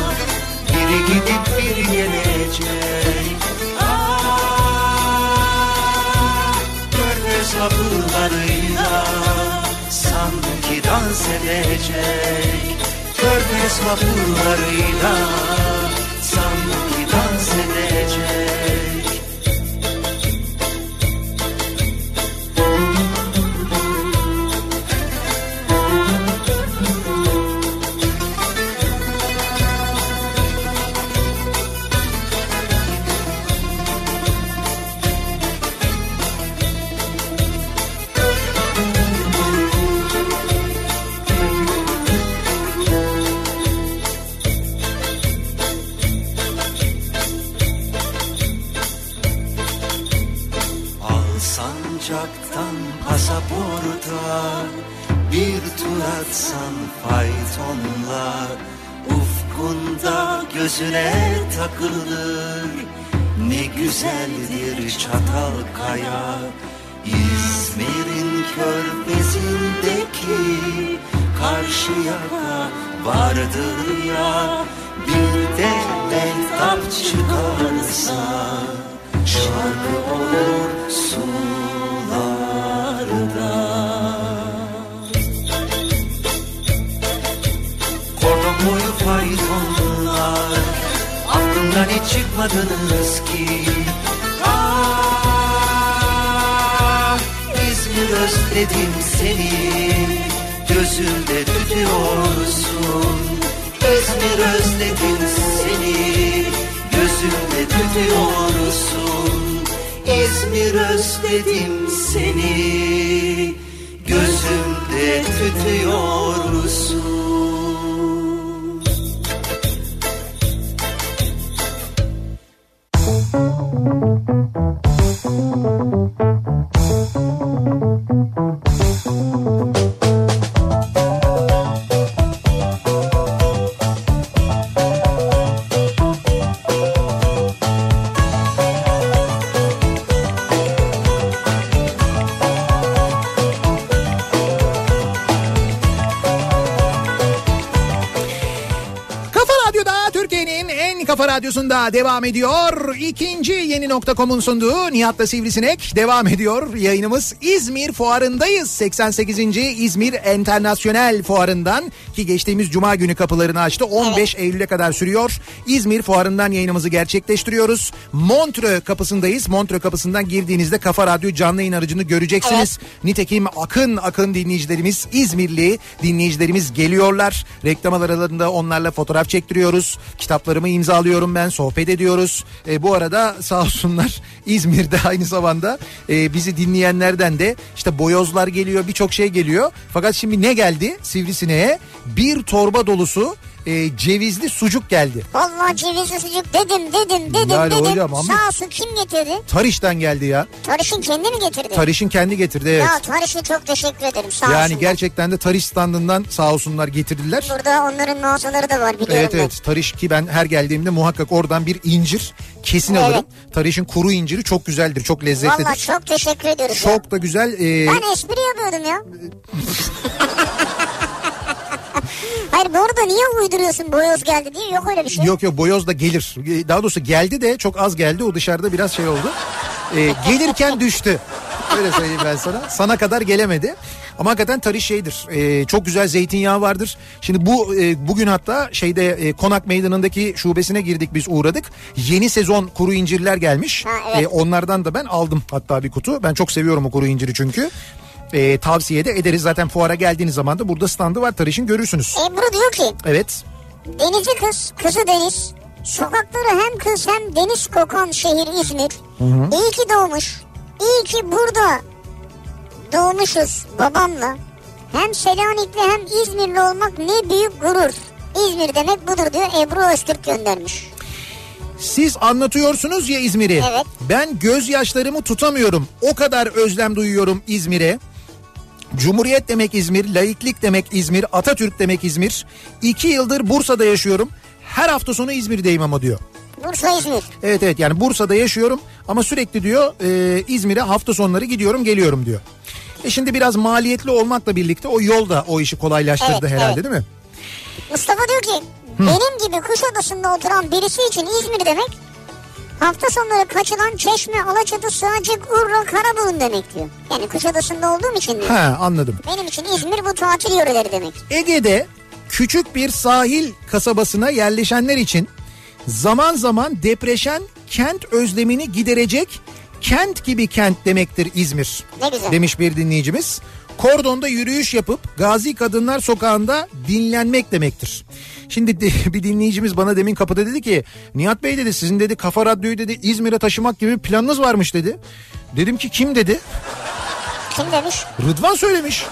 Biri gidip biri gelecek Ah, Körfez vapurlarıyla Sanki dans edecek. Körfez vapurlarıyla Sanki dans edecek gözüne takılır. Ne güzeldir Çatalkaya İzmir'in körfezindeki Karşı yaka vardır ya. Bir de mehtap çıkarsa Şarkı olur sularda. Kordon boyu hiç çıkmadınız ki Ah, İzmir özledim seni. Gözümde tutuyorsun. İzmir özledim seni. Gözümde tutuyorsun. İzmir özledim seni. Gözümde tutuyorsun radyosunda devam ediyor. İkinci yeni nokta.com'un sunduğu Nihat'la Sivrisinek devam ediyor. Yayınımız İzmir Fuarı'ndayız. 88. İzmir Enternasyonel Fuarı'ndan ki geçtiğimiz Cuma günü kapılarını açtı. 15 Eylül'e kadar sürüyor. İzmir Fuarı'ndan yayınımızı gerçekleştiriyoruz. Montreux kapısındayız. Montreux kapısından girdiğinizde Kafa Radyo canlı yayın aracını göreceksiniz. Nitekim akın akın dinleyicilerimiz İzmirli dinleyicilerimiz geliyorlar. Reklam aralarında onlarla fotoğraf çektiriyoruz. Kitaplarımı imzalıyorum ben sohbet ediyoruz. E, bu arada sağ olsunlar İzmir'de aynı zamanda e, bizi dinleyenlerden de işte boyozlar geliyor birçok şey geliyor. Fakat şimdi ne geldi sivrisineğe bir torba dolusu e, cevizli sucuk geldi. Vallahi cevizli sucuk dedim dedim dedim Yani dedim. hocam ama- Sağ olsun kim getirdi? Tariş'ten geldi ya. Tarış'ın kendi mi getirdi? Tariş'in kendi getirdi evet. Ya Tarış'a çok teşekkür ederim sağ yani olsunlar. gerçekten de Tariş standından sağ olsunlar getirdiler. Burada onların mağazaları da var biliyorum Evet ben. evet Tarış ki ben her geldiğimde muhakkak oradan bir incir kesin Evet. alırım. Tarış'ın kuru inciri çok güzeldir çok lezzetlidir. Vallahi çok teşekkür ediyoruz. ya. Çok da güzel. e, Ben espri yapıyordum ya. Hayır bu arada niye uyduruyorsun boyoz geldi diye yok öyle bir şey. Yok yok boyoz da gelir. Daha doğrusu geldi de çok az geldi. O dışarıda biraz şey oldu. E, gelirken düştü. Öyle söyleyeyim ben sana. Sana kadar gelemedi. Ama hakikaten tarih şeydir. E, çok güzel zeytinyağı vardır. Şimdi bu e, bugün hatta şeyde e, Konak Meydanı'ndaki şubesine girdik biz uğradık. Yeni sezon kuru incirler gelmiş. Ha, evet. E, onlardan da ben aldım hatta bir kutu. Ben çok seviyorum o kuru inciri çünkü. E, tavsiye de ederiz. Zaten fuara geldiğiniz zaman da burada standı var Tarış'ın görürsünüz. Ebru diyor ki Evet. denizci kız, kızı deniz. Sokakları hem kız hem deniz kokan şehir İzmir. İyi ki doğmuş. İyi ki burada doğmuşuz babamla. Hem Selanikli hem İzmirli olmak ne büyük gurur. İzmir demek budur diyor Ebru Öztürk göndermiş. Siz anlatıyorsunuz ya İzmir'i. Evet. Ben gözyaşlarımı tutamıyorum. O kadar özlem duyuyorum İzmir'e. Cumhuriyet demek İzmir, laiklik demek İzmir, Atatürk demek İzmir. İki yıldır Bursa'da yaşıyorum. Her hafta sonu İzmir'deyim ama diyor. Bursa İzmir. Evet evet yani Bursa'da yaşıyorum ama sürekli diyor e, İzmir'e hafta sonları gidiyorum geliyorum diyor. E şimdi biraz maliyetli olmakla birlikte o yol da o işi kolaylaştırdı Evet, herhalde evet. değil mi? Mustafa diyor ki benim gibi Kuşadası'nda oturan birisi için İzmir demek hafta sonları kaçılan Çeşme, Alaçatı, Sığacık, Urla, Karaburun demek diyor. Yani Kuşadası'nda olduğum için diyor. Ha anladım. Benim için İzmir bu tatil yöreleri demek. Ege'de küçük bir sahil kasabasına yerleşenler için zaman zaman depreşen kent özlemini giderecek kent gibi kent demektir İzmir. Ne güzel. Demiş bir dinleyicimiz. Kordonda yürüyüş yapıp Gazi Kadınlar Sokağı'nda dinlenmek demektir. Şimdi de- bir dinleyicimiz bana demin kapıda dedi ki Nihat Bey dedi sizin dedi Kafa Radyo'yu dedi İzmir'e taşımak gibi planınız varmış dedi. Dedim ki kim dedi? Kim demiş? Rıdvan söylemiş.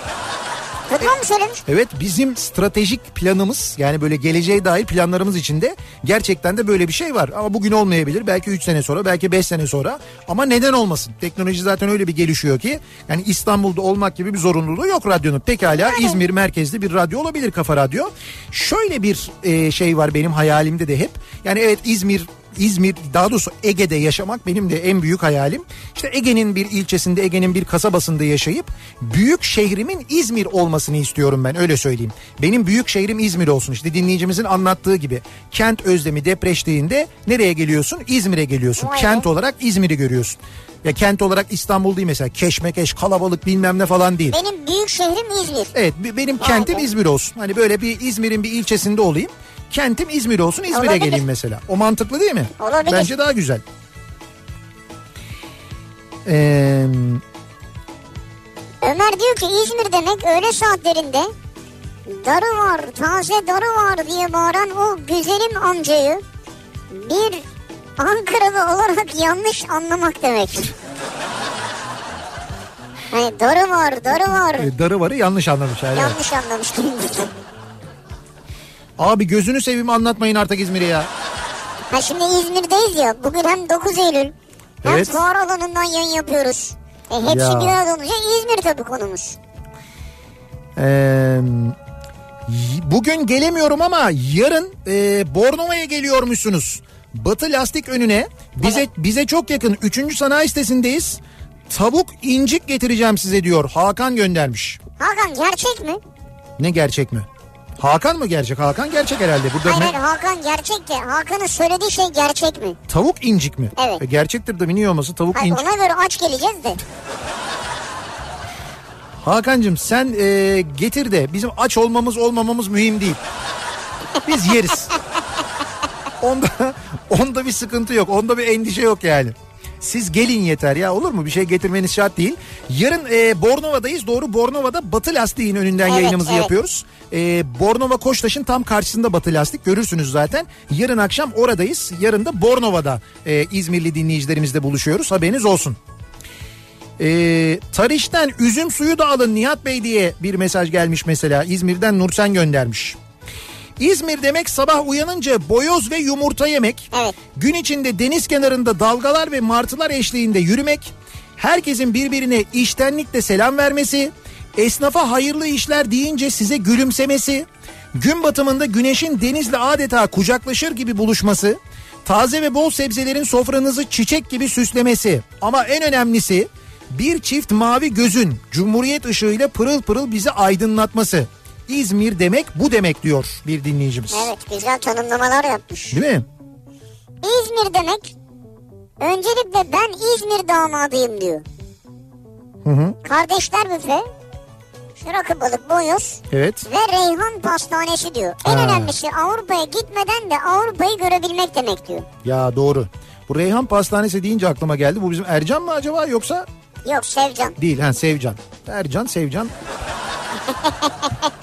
Rıdvan mı söylemiş? Evet bizim stratejik planımız yani böyle geleceğe dair planlarımız içinde gerçekten de böyle bir şey var. Ama bugün olmayabilir belki 3 sene sonra belki 5 sene sonra ama neden olmasın? Teknoloji zaten öyle bir gelişiyor ki yani İstanbul'da olmak gibi bir zorunluluğu yok radyonun. Pekala İzmir merkezli bir radyo olabilir Kafa Radyo. Şöyle bir e, şey var benim hayalimde de hep. Yani evet İzmir İzmir daha doğrusu Ege'de yaşamak benim de en büyük hayalim. İşte Ege'nin bir ilçesinde Ege'nin bir kasabasında yaşayıp büyük şehrimin İzmir olmasını istiyorum ben öyle söyleyeyim. Benim büyük şehrim İzmir olsun işte dinleyicimizin anlattığı gibi. Kent özlemi depreştiğinde nereye geliyorsun? İzmir'e geliyorsun. Be. Kent olarak İzmir'i görüyorsun. Ya kent olarak İstanbul değil mesela keşmekeş kalabalık bilmem ne falan değil. Benim büyük şehrim İzmir. Evet be- benim Vay kentim be. İzmir olsun. Hani böyle bir İzmir'in bir ilçesinde olayım. Kentim İzmir olsun İzmir'e Olabilir. geleyim mesela. O mantıklı değil mi? Olabilir. Bence daha güzel. Ee, Ömer diyor ki İzmir demek öğle saatlerinde darı var taze darı var diye bağıran o güzelim amcayı bir Ankaralı olarak yanlış anlamak demek. Hani darı var darı var e, darı varı yanlış anlamış. Yani. yanlış anlamış. Abi gözünü seveyim anlatmayın artık İzmir'i ya. Ha şimdi İzmir'deyiz ya bugün hem 9 Eylül hem Evet. fuar alanından yayın yapıyoruz. E hepsi Ya. bir arada olunca İzmir tabii konumuz. Ee, bugün gelemiyorum ama yarın e, Bornova'ya geliyormuşsunuz. Batı lastik önüne bize bize çok yakın 3. sanayi sitesindeyiz. Tavuk incik getireceğim size diyor. Hakan göndermiş. Hakan gerçek mi? Ne gerçek mi? Hakan mı gerçek? Hakan gerçek herhalde. Burada Hayır hayır Hakan gerçek de Hakan'ın söylediği şey gerçek mi? tavuk incik mi? Evet. E, gerçektir de niye olmasın tavuk Hayır, incik. ona göre aç geleceğiz de. Hakan'cığım sen e, getir de bizim aç olmamız olmamamız mühim değil. Biz yeriz. Onda, onda bir sıkıntı yok. Onda bir endişe yok yani. Siz gelin yeter ya olur mu? Bir şey getirmeniz şart değil. Yarın e, Bornova'dayız. Doğru Bornova'da Batı Lastiğin önünden Evet, yayınımızı evet. yapıyoruz. E, Bornova Koçtaş'ın tam karşısında Batı Lastik. Görürsünüz zaten. Yarın akşam oradayız. Yarın da Bornova'da e, İzmirli dinleyicilerimizle buluşuyoruz. Haberiniz olsun. Ee, Tariş'ten üzüm suyu da alın Nihat Bey diye bir mesaj gelmiş mesela. İzmir'den Nursen göndermiş. İzmir demek sabah uyanınca boyoz ve yumurta yemek. Evet. Gün içinde deniz kenarında dalgalar ve martılar eşliğinde yürümek. Herkesin birbirine iştenlikle selam vermesi. Esnafa hayırlı işler deyince size gülümsemesi. Gün batımında güneşin denizle adeta kucaklaşır gibi buluşması. Taze ve bol sebzelerin sofranızı çiçek gibi süslemesi. Ama en önemlisi bir çift mavi gözün cumhuriyet ışığıyla pırıl pırıl bizi aydınlatması. İzmir demek bu demek diyor bir dinleyicimiz. Evet güzel tanımlamalar yapmış. Değil mi? İzmir demek öncelikle ben İzmir damadıyım diyor. Hı hı. Kardeşler büfe, rakı balık boyoz Evet. ve Reyhan Pastanesi diyor. En Ha. önemlisi Avrupa'ya gitmeden de Avrupa'yı görebilmek demek diyor. Ya doğru. Bu Reyhan Pastanesi deyince aklıma geldi. Bu bizim Ercan mı acaba yoksa Yok Sevcan. değil ha Sevcan. Ercan Sevcan.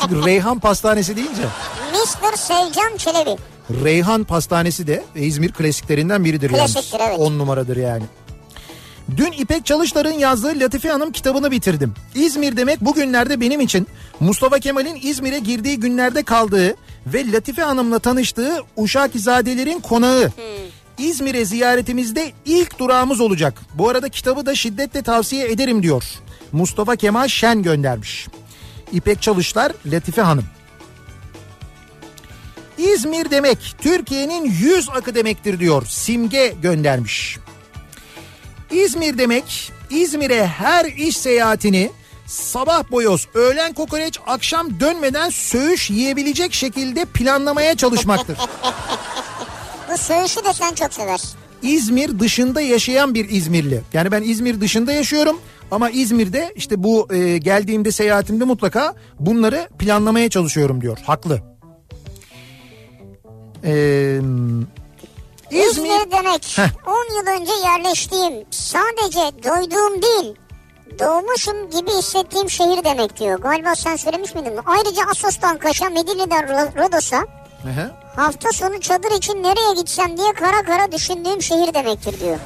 Çünkü Reyhan Pastanesi deyince Mr. Sevcan Çelebi. Reyhan Pastanesi de İzmir klasiklerinden biridir Klasiktir, yalnız. evet. 10 numaradır yani. Dün İpek Çalışlar'ın yazdığı Latife Hanım kitabını bitirdim. İzmir demek bugünlerde benim için Mustafa Kemal'in İzmir'e girdiği günlerde kaldığı ve Latife Hanım'la tanıştığı Uşakizadelerin konağı. İzmir'e ziyaretimizde ilk durağımız olacak. Bu arada kitabı da şiddetle tavsiye ederim diyor. Mustafa Kemal Şen göndermiş. İpek Çalışlar Latife Hanım. İzmir demek Türkiye'nin yüz akı demektir diyor. Simge göndermiş. İzmir demek İzmir'e her iş seyahatini sabah boyoz, öğlen kokoreç, akşam dönmeden söğüş yiyebilecek şekilde planlamaya çalışmaktır. Bu söğüşü de sen çok seversin. İzmir dışında yaşayan bir İzmirli. Yani ben İzmir dışında yaşıyorum ama İzmir'de işte bu e, geldiğimde seyahatimde mutlaka bunları planlamaya çalışıyorum diyor. Haklı. Ee, İzmir İzmir demek Heh. 10 yıl önce yerleştiğim, sadece doyduğum değil, doğmuşum gibi hissettiğim şehir demek diyor. Galiba sen söylemiş miydin? Ayrıca Assos'tan Kaş'a, Medine'den Ro- Rodos'a Hı hafta sonu çadır için nereye gitsem diye kara kara düşündüğüm şehir demektir diyor.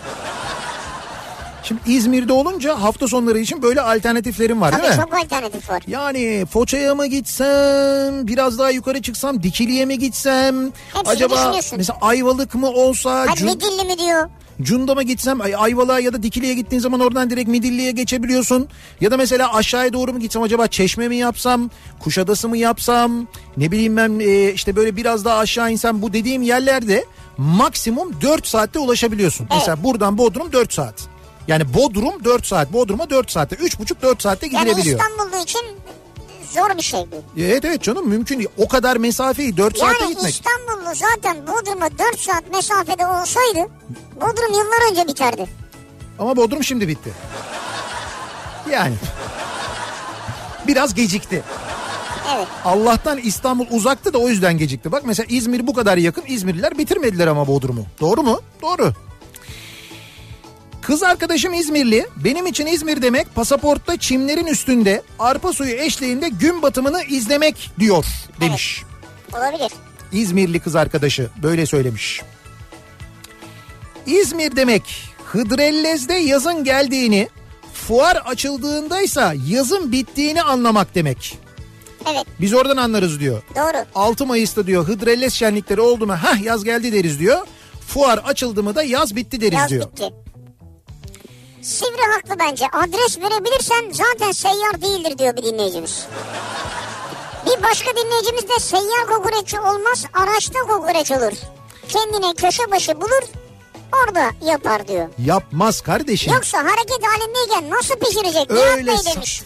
Şimdi İzmir'de olunca hafta sonları için böyle alternatiflerim var Tabii değil mi? çok alternatif var. Yani Foça'ya mı gitsem, biraz daha yukarı çıksam Dikili'ye mi gitsem? Hepsini acaba mesela Ayvalık mı olsa, Hadi Cun- Midilli mi diyor? Cunda mı gitsem Ay- Ayvalık'a ya da Dikili'ye gittiğin zaman oradan direkt Midilli'ye geçebiliyorsun. Ya da mesela aşağıya doğru mu gitsem acaba Çeşme mi yapsam, Kuşadası mı yapsam, ne bileyim ben e, işte böyle biraz daha aşağı insem bu dediğim yerlerde maksimum 4 saatte ulaşabiliyorsun. Mesela buradan Bodrum 4 saat. Yani Bodrum 4 saat. Bodrum'a 4 saatte. 3,5-4 saatte Yani gidilebiliyor. İstanbul'da için zor bir şey bu. Evet evet canım mümkün değil. O kadar mesafeyi 4 saatte Yani gitmek. İstanbullu zaten Bodrum'a 4 saat mesafede olsaydı Bodrum yıllar önce biterdi. Ama Bodrum şimdi bitti. Yani. Biraz gecikti. Evet. Allah'tan İstanbul uzaktı da o yüzden gecikti. Bak mesela İzmir bu kadar yakın. İzmirliler bitirmediler ama Bodrum'u. Doğru mu? Doğru. Kız arkadaşım İzmirli. Benim için İzmir demek pasaportta çimlerin üstünde arpa suyu eşliğinde gün batımını izlemek diyor demiş. Olabilir. İzmirli kız arkadaşı böyle söylemiş. İzmir demek Hıdrellez'de yazın geldiğini, fuar açıldığındaysa yazın bittiğini anlamak demek. Evet Biz oradan anlarız diyor. doğru. 6 Mayıs'ta diyor Hıdrellez şenlikleri oldu mu hah yaz geldi deriz diyor. Fuar açıldı mı da yaz bitti deriz Yaz diyor. bitti. Sivri haklı bence. Adres verebilirsen zaten seyyar değildir diyor bir dinleyicimiz. Bir başka dinleyicimiz de seyyar kokoreççi olmaz araçta kokoreç olur. Kendine köşe başı bulur orada yapar diyor. Yapmaz kardeşim. Yoksa hareket halindeyken nasıl pişirecek? Öyle demiş.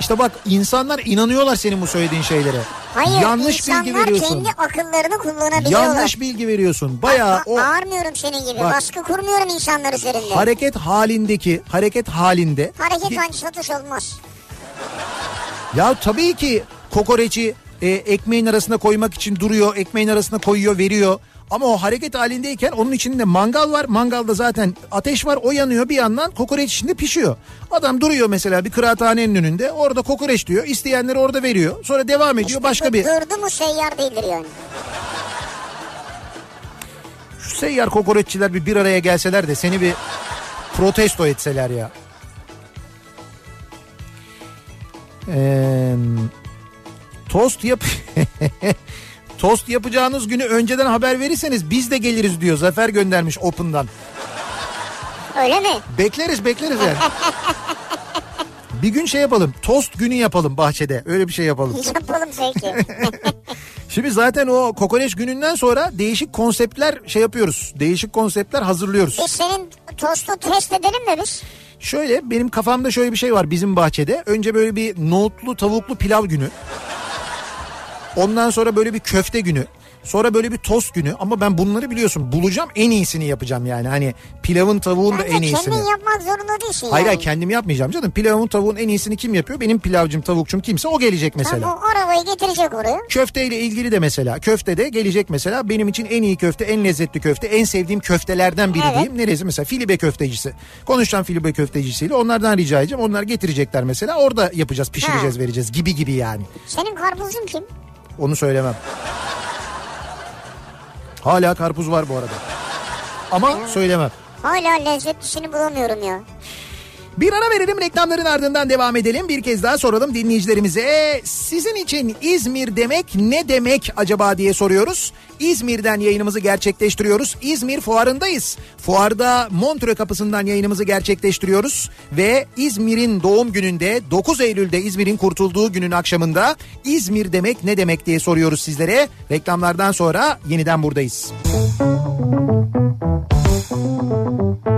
İşte bak insanlar inanıyorlar senin bu söylediğin şeylere. Hayır Yanlış bilgi insanlar veriyorsun. kendi akıllarını kullanabiliyorlar. Yanlış bilgi veriyorsun. Bayağı Ba- o Bağırmıyorum senin gibi. Bak. Baskı kurmuyorum insanlar üzerinde. hareket halindeki hareket halinde hareket halinde satış olmaz. Ya tabii ki kokoreci e, ekmeğin arasına koymak için duruyor. Ekmeğin arasına koyuyor veriyor. Ama o hareket halindeyken onun içinde mangal var. Mangalda zaten ateş var. O yanıyor bir yandan kokoreç içinde pişiyor. Adam duruyor mesela bir kıraathanenin önünde. Orada kokoreç diyor. İsteyenleri orada veriyor. Sonra devam ediyor başka Bu bir. Durdu mu seyyar değildir yani. Şu seyyar kokoreççiler bir bir araya gelseler de seni bir protesto etseler ya. Ee, tost yap Tost yapacağınız günü önceden haber verirseniz biz de geliriz diyor. Zafer göndermiş Open'dan. Öyle mi? Bekleriz bekleriz yani. bir gün şey yapalım. Tost günü yapalım bahçede. Öyle bir şey yapalım. Yapalım peki. Şimdi zaten o kokoreç gününden sonra değişik konseptler şey yapıyoruz. Değişik konseptler hazırlıyoruz. Biz senin tostu test edelim mi biz? Şöyle benim kafamda şöyle bir şey var bizim bahçede. Önce böyle bir nohutlu tavuklu pilav günü. Ondan sonra böyle bir köfte günü. Sonra böyle bir tost günü ama ben bunları biliyorsun bulacağım en iyisini yapacağım yani. Hani pilavın tavuğun da en iyisini. kendin yapmak zorunda değilsin Hayır yani. kendim yapmayacağım canım. Pilavın tavuğun en iyisini kim yapıyor? Benim pilavcım tavukçum kimse o gelecek mesela. Tamam o arabayı getirecek oraya. Köfteyle ilgili de mesela köfte de gelecek mesela benim için en iyi köfte en lezzetli köfte en sevdiğim köftelerden biri Evet. diyeyim. Neresi mesela filibe köftecisi. Konuşacağım filibe köftecisiyle onlardan rica edeceğim. Onlar getirecekler mesela orada yapacağız pişireceğiz Ha. vereceğiz gibi gibi yani. Senin karpuzun kim? Onu söylemem. Hala karpuz var bu arada. Ama söylemem. Hala lezzetlisini bulamıyorum ya. Bir ara verelim reklamların ardından devam edelim. Bir kez daha soralım dinleyicilerimize. Sizin için İzmir demek ne demek acaba diye soruyoruz. İzmir'den yayınımızı gerçekleştiriyoruz. İzmir fuarındayız. Fuarda Montreux kapısından yayınımızı gerçekleştiriyoruz. Ve İzmir'in doğum gününde 9 Eylül'de İzmir'in kurtulduğu günün akşamında İzmir demek ne demek diye soruyoruz sizlere. Reklamlardan sonra yeniden buradayız. Kafa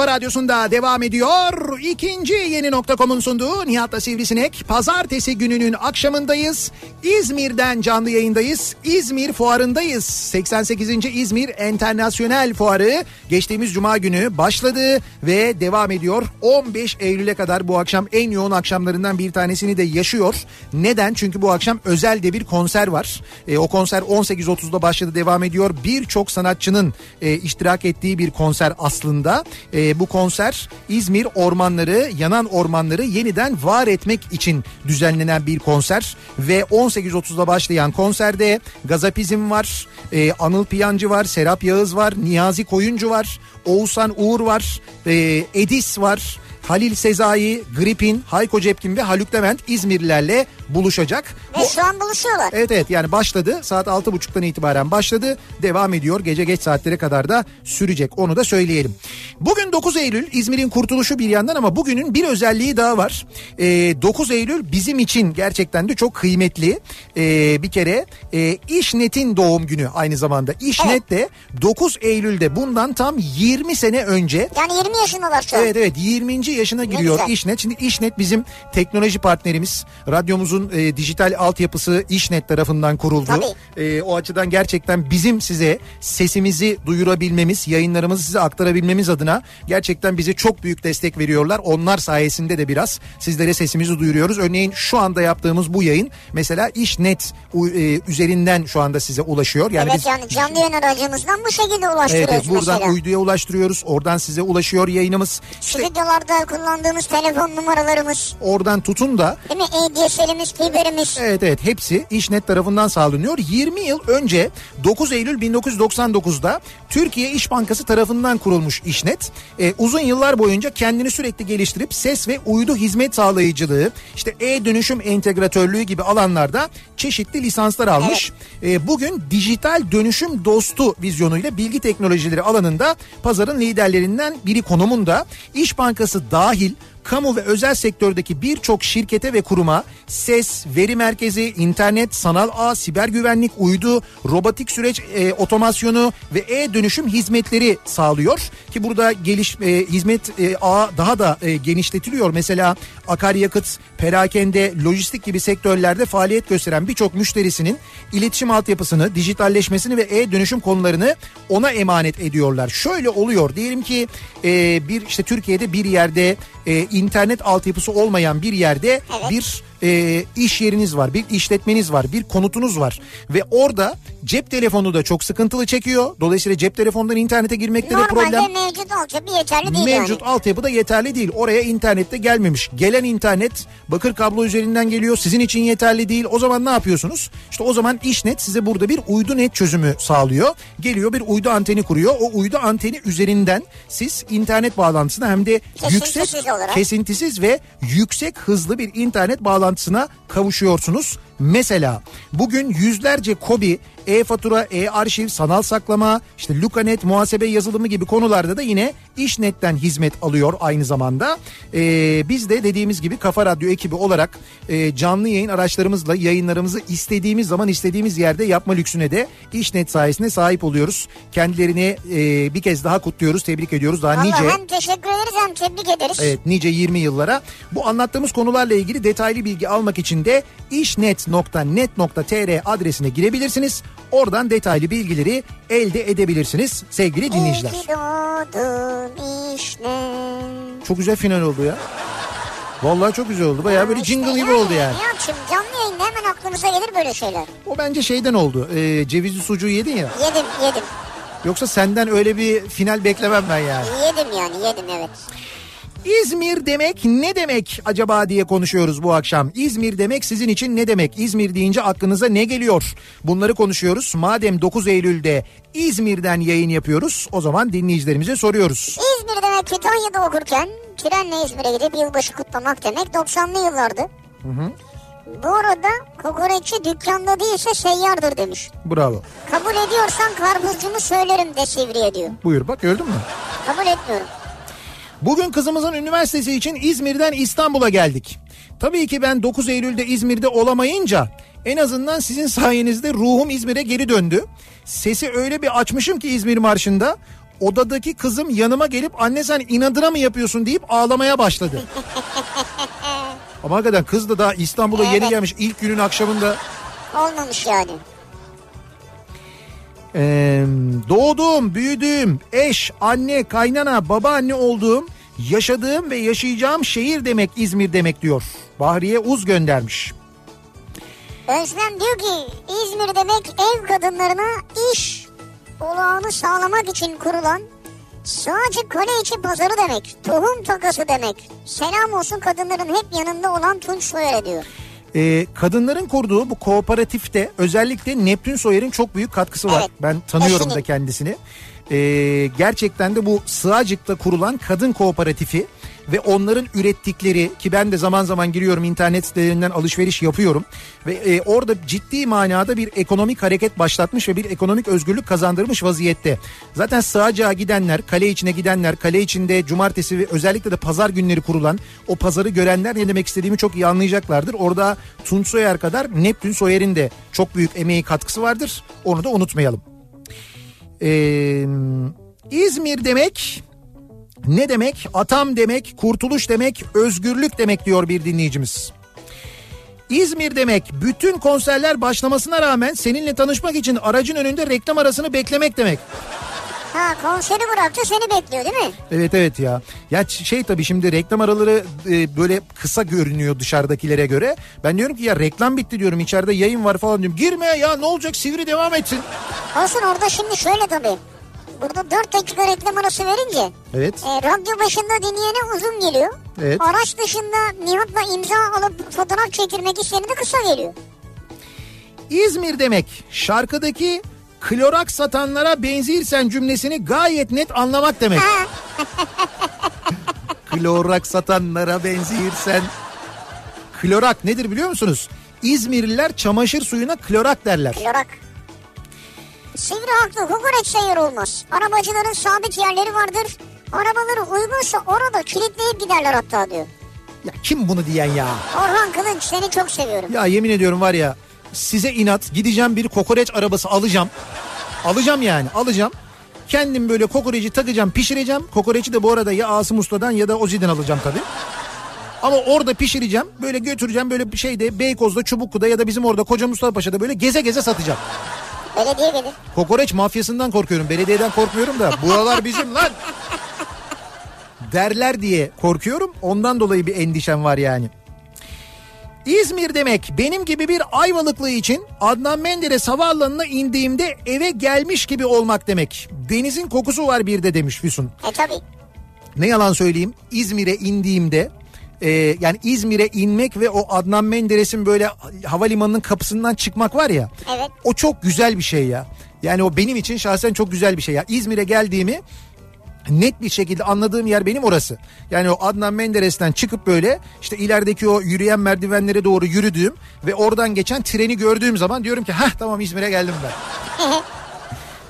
kafa radyosunda devam ediyor. İkinci yeni nokta.com'un sunduğu Nihat'la Sivrisinek. Pazartesi gününün akşamındayız. İzmir'den canlı yayındayız. İzmir fuarındayız. 88. İzmir Enternasyonel Fuarı geçtiğimiz cuma günü başladı ve devam ediyor. 15 Eylül'e kadar bu akşam en yoğun akşamlarından bir tanesini de yaşıyor. Neden? Çünkü bu akşam özel de bir konser var. E, o konser 18.30'da başladı devam ediyor. Birçok sanatçının e, iştirak ettiği bir konser aslında. E, bu konser İzmir ormanları, yanan ormanları yeniden var etmek için düzenlenen bir konser. Ve 18.30'da başlayan konserde Gazapizm var, e, Anıl Piyancı var, Serap Yağız var, Niyazi Koyuncu var, Oğuzhan Uğur var, e, Edis var. Halil Sezai, Gripin, Hayko Cepkin ve Haluk Levent İzmirlilerle buluşacak. Ve şu an buluşuyorlar. Evet evet yani başladı saat 6.30'dan itibaren başladı devam ediyor gece geç saatlere kadar da sürecek onu da söyleyelim. Bugün 9 Eylül İzmir'in kurtuluşu bir yandan ama bugünün bir özelliği daha var. Ee, 9 Eylül bizim için gerçekten de çok kıymetli Ee, bir kere e, İşnet'in doğum günü aynı zamanda. İşnet de 9 Eylül'de bundan tam 20 sene önce Yani 20 yaşındalar şu an. Evet evet 20. yaşına giriyor güzel. İşnet. Şimdi İşnet bizim teknoloji partnerimiz. Radyomuzun e, dijital altyapısı İşnet tarafından kuruldu. E, o açıdan gerçekten bizim size sesimizi duyurabilmemiz, yayınlarımızı size aktarabilmemiz adına gerçekten bize çok büyük destek veriyorlar. Onlar sayesinde de biraz sizlere sesimizi duyuruyoruz. Örneğin şu anda yaptığımız bu yayın mesela İşnet e, üzerinden şu anda size ulaşıyor. Yani evet biz yani canlı yayın aracımızdan bu şekilde ulaştırıyoruz evet, buradan mesela. uyduya ulaştırıyoruz. Oradan size ulaşıyor yayınımız. İşte Stüdyolarda kullandığımız telefon numaralarımız, oradan tutun da değil mi? ADSL'imiz, fiberimiz. Evet evet hepsi İşnet tarafından sağlanıyor. 20 yıl önce 9 Eylül 1999'da Türkiye İş Bankası tarafından kurulmuş İşnet. Ee, uzun yıllar boyunca kendini sürekli geliştirip ses ve uydu hizmet sağlayıcılığı, işte e-dönüşüm entegratörlüğü gibi alanlarda çeşitli lisanslar almış. Ee, bugün dijital dönüşüm dostu vizyonuyla bilgi teknolojileri alanında pazarın liderlerinden biri konumunda. İş Bankası dahil kamu ve özel sektördeki birçok şirkete ve kuruma ses, veri merkezi, internet, sanal ağ, siber güvenlik, uydu, robotik süreç e, otomasyonu ve e-dönüşüm hizmetleri sağlıyor. Ki burada geliş e, hizmet e, ağı daha da e, genişletiliyor. Mesela akaryakıt, perakende, lojistik gibi sektörlerde faaliyet gösteren birçok müşterisinin iletişim altyapısını, dijitalleşmesini ve e-dönüşüm konularını ona emanet ediyorlar. Şöyle oluyor diyelim ki e, bir işte Türkiye'de bir yerde e, internet altyapısı olmayan bir yerde Evet. bir e, iş yeriniz var, bir işletmeniz var, bir konutunuz var ve orada cep telefonu da çok sıkıntılı çekiyor. Dolayısıyla cep telefonundan internete girmekte de problem Normalde mevcut altyapı yeterli değil mevcut yani. altyapı da yeterli değil. Oraya internette gelmemiş. Gelen internet bakır kablo üzerinden geliyor. Sizin için yeterli değil. O zaman ne yapıyorsunuz? İşte o zaman İşnet size burada bir uydu net çözümü sağlıyor. Geliyor bir uydu anteni kuruyor. O uydu anteni üzerinden siz internet bağlantısına hem de Kesintisiz yüksek olarak. kesintisiz ve yüksek hızlı bir internet bağlantısına kavuşuyorsunuz. Mesela bugün yüzlerce kobi, e-fatura, e-arşiv, sanal saklama, işte Lucanet, muhasebe yazılımı gibi konularda da yine İşnet'ten hizmet alıyor aynı zamanda. Ee, biz de dediğimiz gibi Kafa Radyo ekibi olarak e, canlı yayın araçlarımızla yayınlarımızı istediğimiz zaman istediğimiz yerde yapma lüksüne de İşnet sayesinde sahip oluyoruz. Kendilerini e, bir kez daha kutluyoruz, tebrik ediyoruz. Daha Valla nice... hem teşekkür ederiz hem tebrik ederiz. Evet nice 20 yıllara. Bu anlattığımız konularla ilgili detaylı bilgi almak için de işnet.net.tr adresine girebilirsiniz. Oradan detaylı bilgileri elde edebilirsiniz sevgili dinleyiciler. İşte. Çok güzel final oldu ya. Vallahi çok güzel oldu. Bayağı böyle İşte jingle gibi oldu yani. Ne yapayım canlı yayında hemen aklımıza gelir böyle şeyler. O bence şeyden oldu. Ee, cevizli sucuğu yedin ya. Yedim yedim. Yoksa senden öyle bir final beklemem ben yani. Yedim yani yedim evet. İzmir demek ne demek acaba diye konuşuyoruz bu akşam. İzmir demek sizin için ne demek? İzmir deyince aklınıza ne geliyor? Bunları konuşuyoruz. Madem 9 Eylül'de İzmir'den yayın yapıyoruz o zaman dinleyicilerimize soruyoruz. İzmir demek Kütahya'da okurken trenle İzmir'e gidip yılbaşı kutlamak demek 90'lı yıllardı. Bu arada kokoreççi dükkanda değilse seyyardır demiş. Bravo. Kabul ediyorsan karpuzcumu söylerim de Sivri'ye diyor. Buyur bak gördün mü? Kabul etmiyorum. Bugün kızımızın üniversitesi için İzmir'den İstanbul'a geldik. Tabii ki ben 9 Eylül'de İzmir'de olamayınca en azından sizin sayenizde ruhum İzmir'e geri döndü. Sesi öyle bir açmışım ki İzmir Marşı'nda odadaki kızım yanıma gelip anne sen inadına mı yapıyorsun deyip ağlamaya başladı. Ama hakikaten kız da daha İstanbul'a yeni Evet. gelmiş ilk günün akşamında Olmamış yani. Ee, doğduğum, büyüdüğüm, eş, anne, kaynana, babaanne olduğum, yaşadığım ve yaşayacağım şehir demek İzmir demek diyor. Bahriye Uz göndermiş. Özlem diyor ki İzmir demek ev kadınlarına iş olağanı sağlamak için kurulan sadece kale içi pazarı demek. Tohum takası demek. Selam olsun kadınların hep yanında olan Tunç Soyer'e diyor. Ee, kadınların kurduğu bu kooperatifte özellikle Neptün Soyer'in çok büyük katkısı var. Evet, Ben tanıyorum da eşinin. kendisini. Ee, gerçekten de bu Sığacık'ta kurulan kadın kooperatifi ve onların ürettikleri ki ben de zaman zaman giriyorum internet sitelerinden alışveriş yapıyorum ve e, orada ciddi manada bir ekonomik hareket başlatmış ve bir ekonomik özgürlük kazandırmış vaziyette. Zaten Sığacık'a gidenler, kale içine gidenler, kale içinde cumartesi ve özellikle de pazar günleri kurulan o pazarı görenler ne demek istediğimi çok iyi anlayacaklardır. Orada Tunç Soyer kadar Neptün Soyer'in de çok büyük emeği katkısı vardır. Onu da unutmayalım. Ee, İzmir demek ne demek? Atam demek, kurtuluş demek, özgürlük demek diyor bir dinleyicimiz. İzmir demek bütün konserler başlamasına rağmen seninle tanışmak için aracın önünde reklam arasını beklemek demek. Ha konseri bıraktı seni bekliyor değil mi? Evet evet ya. Ya şey tabii şimdi reklam araları e, böyle kısa görünüyor dışarıdakilere göre. Ben diyorum ki ya reklam bitti diyorum içeride yayın var falan diyorum. Girme ya ne olacak sivri devam etsin. Olsun orada şimdi şöyle tabii. Burada 4 dakika reklam arası verince Evet. e, radyo başında dinleyene uzun geliyor. Evet. Araç dışında Nihat'la imza alıp fotoğraf çekilmek isteyene de kısa geliyor. İzmir demek şarkıdaki klorak satanlara benzirsen cümlesini gayet net anlamak demek. Klorak satanlara benzirsen. Klorak nedir biliyor musunuz? İzmirliler çamaşır suyuna klorak derler. klorak. Sivri haklı kokoreç seyyar olmaz. Arabacıların sabit yerleri vardır. Arabaları uygunsa orada kilitleyip giderler hatta diyor. Ya kim bunu diyen ya? Orhan Kılınç seni çok seviyorum. Ya yemin ediyorum var ya size inat gideceğim bir kokoreç arabası alacağım. Alacağım yani alacağım. Kendim böyle kokoreci takacağım pişireceğim. Kokoreci de bu arada ya Asım Usta'dan ya da Ozi'den alacağım tabii. Ama orada pişireceğim. Böyle götüreceğim böyle bir şeyde Beykoz'da Çubuklu'da ya da bizim orada Koca Mustafa Paşa'da böyle geze geze satacağım. Belediye gelir. Kokoreç mafyasından korkuyorum. Belediyeden korkmuyorum da buralar bizim lan. Derler diye korkuyorum. Ondan dolayı bir endişem var yani. İzmir demek benim gibi bir Ayvalıklı için Adnan Menderes havaalanına indiğimde eve gelmiş gibi olmak demek. Denizin kokusu var bir de demiş Füsun. E tabii. Ne yalan söyleyeyim İzmir'e indiğimde e, yani İzmir'e inmek ve o Adnan Menderes'in böyle havalimanının kapısından çıkmak var ya. Evet. O çok güzel bir şey ya. Yani o benim için şahsen çok güzel bir şey ya. İzmir'e geldiğimi net bir şekilde anladığım yer benim orası. Yani o Adnan Menderes'ten çıkıp böyle işte ilerideki o yürüyen merdivenlere doğru yürüdüğüm ve oradan geçen treni gördüğüm zaman diyorum ki hah tamam İzmir'e geldim ben.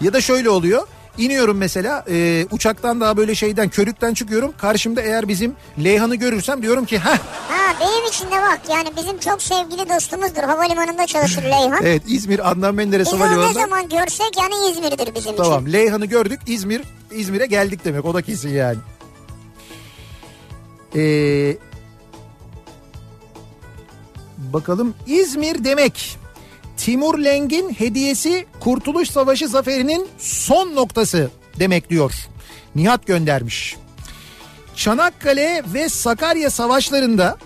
ya da şöyle oluyor. İniyorum mesela e, uçaktan daha böyle şeyden körükten çıkıyorum. Karşımda eğer bizim Leyhan'ı görürsem diyorum ki hah Ha benim için de bak yani bizim çok sevgili dostumuzdur. Havalimanında çalışır Leyhan. evet İzmir Adnan Menderes Biz onu ne Havalimanı'nda. zaman görsek yani İzmir'dir bizim için. Tamam Leyhan'ı gördük İzmir İzmir'e geldik demek o da kesin yani. Ee, bakalım İzmir demek Timur Leng'in hediyesi Kurtuluş Savaşı zaferinin son noktası demek diyor. Nihat göndermiş. Çanakkale ve Sakarya savaşlarında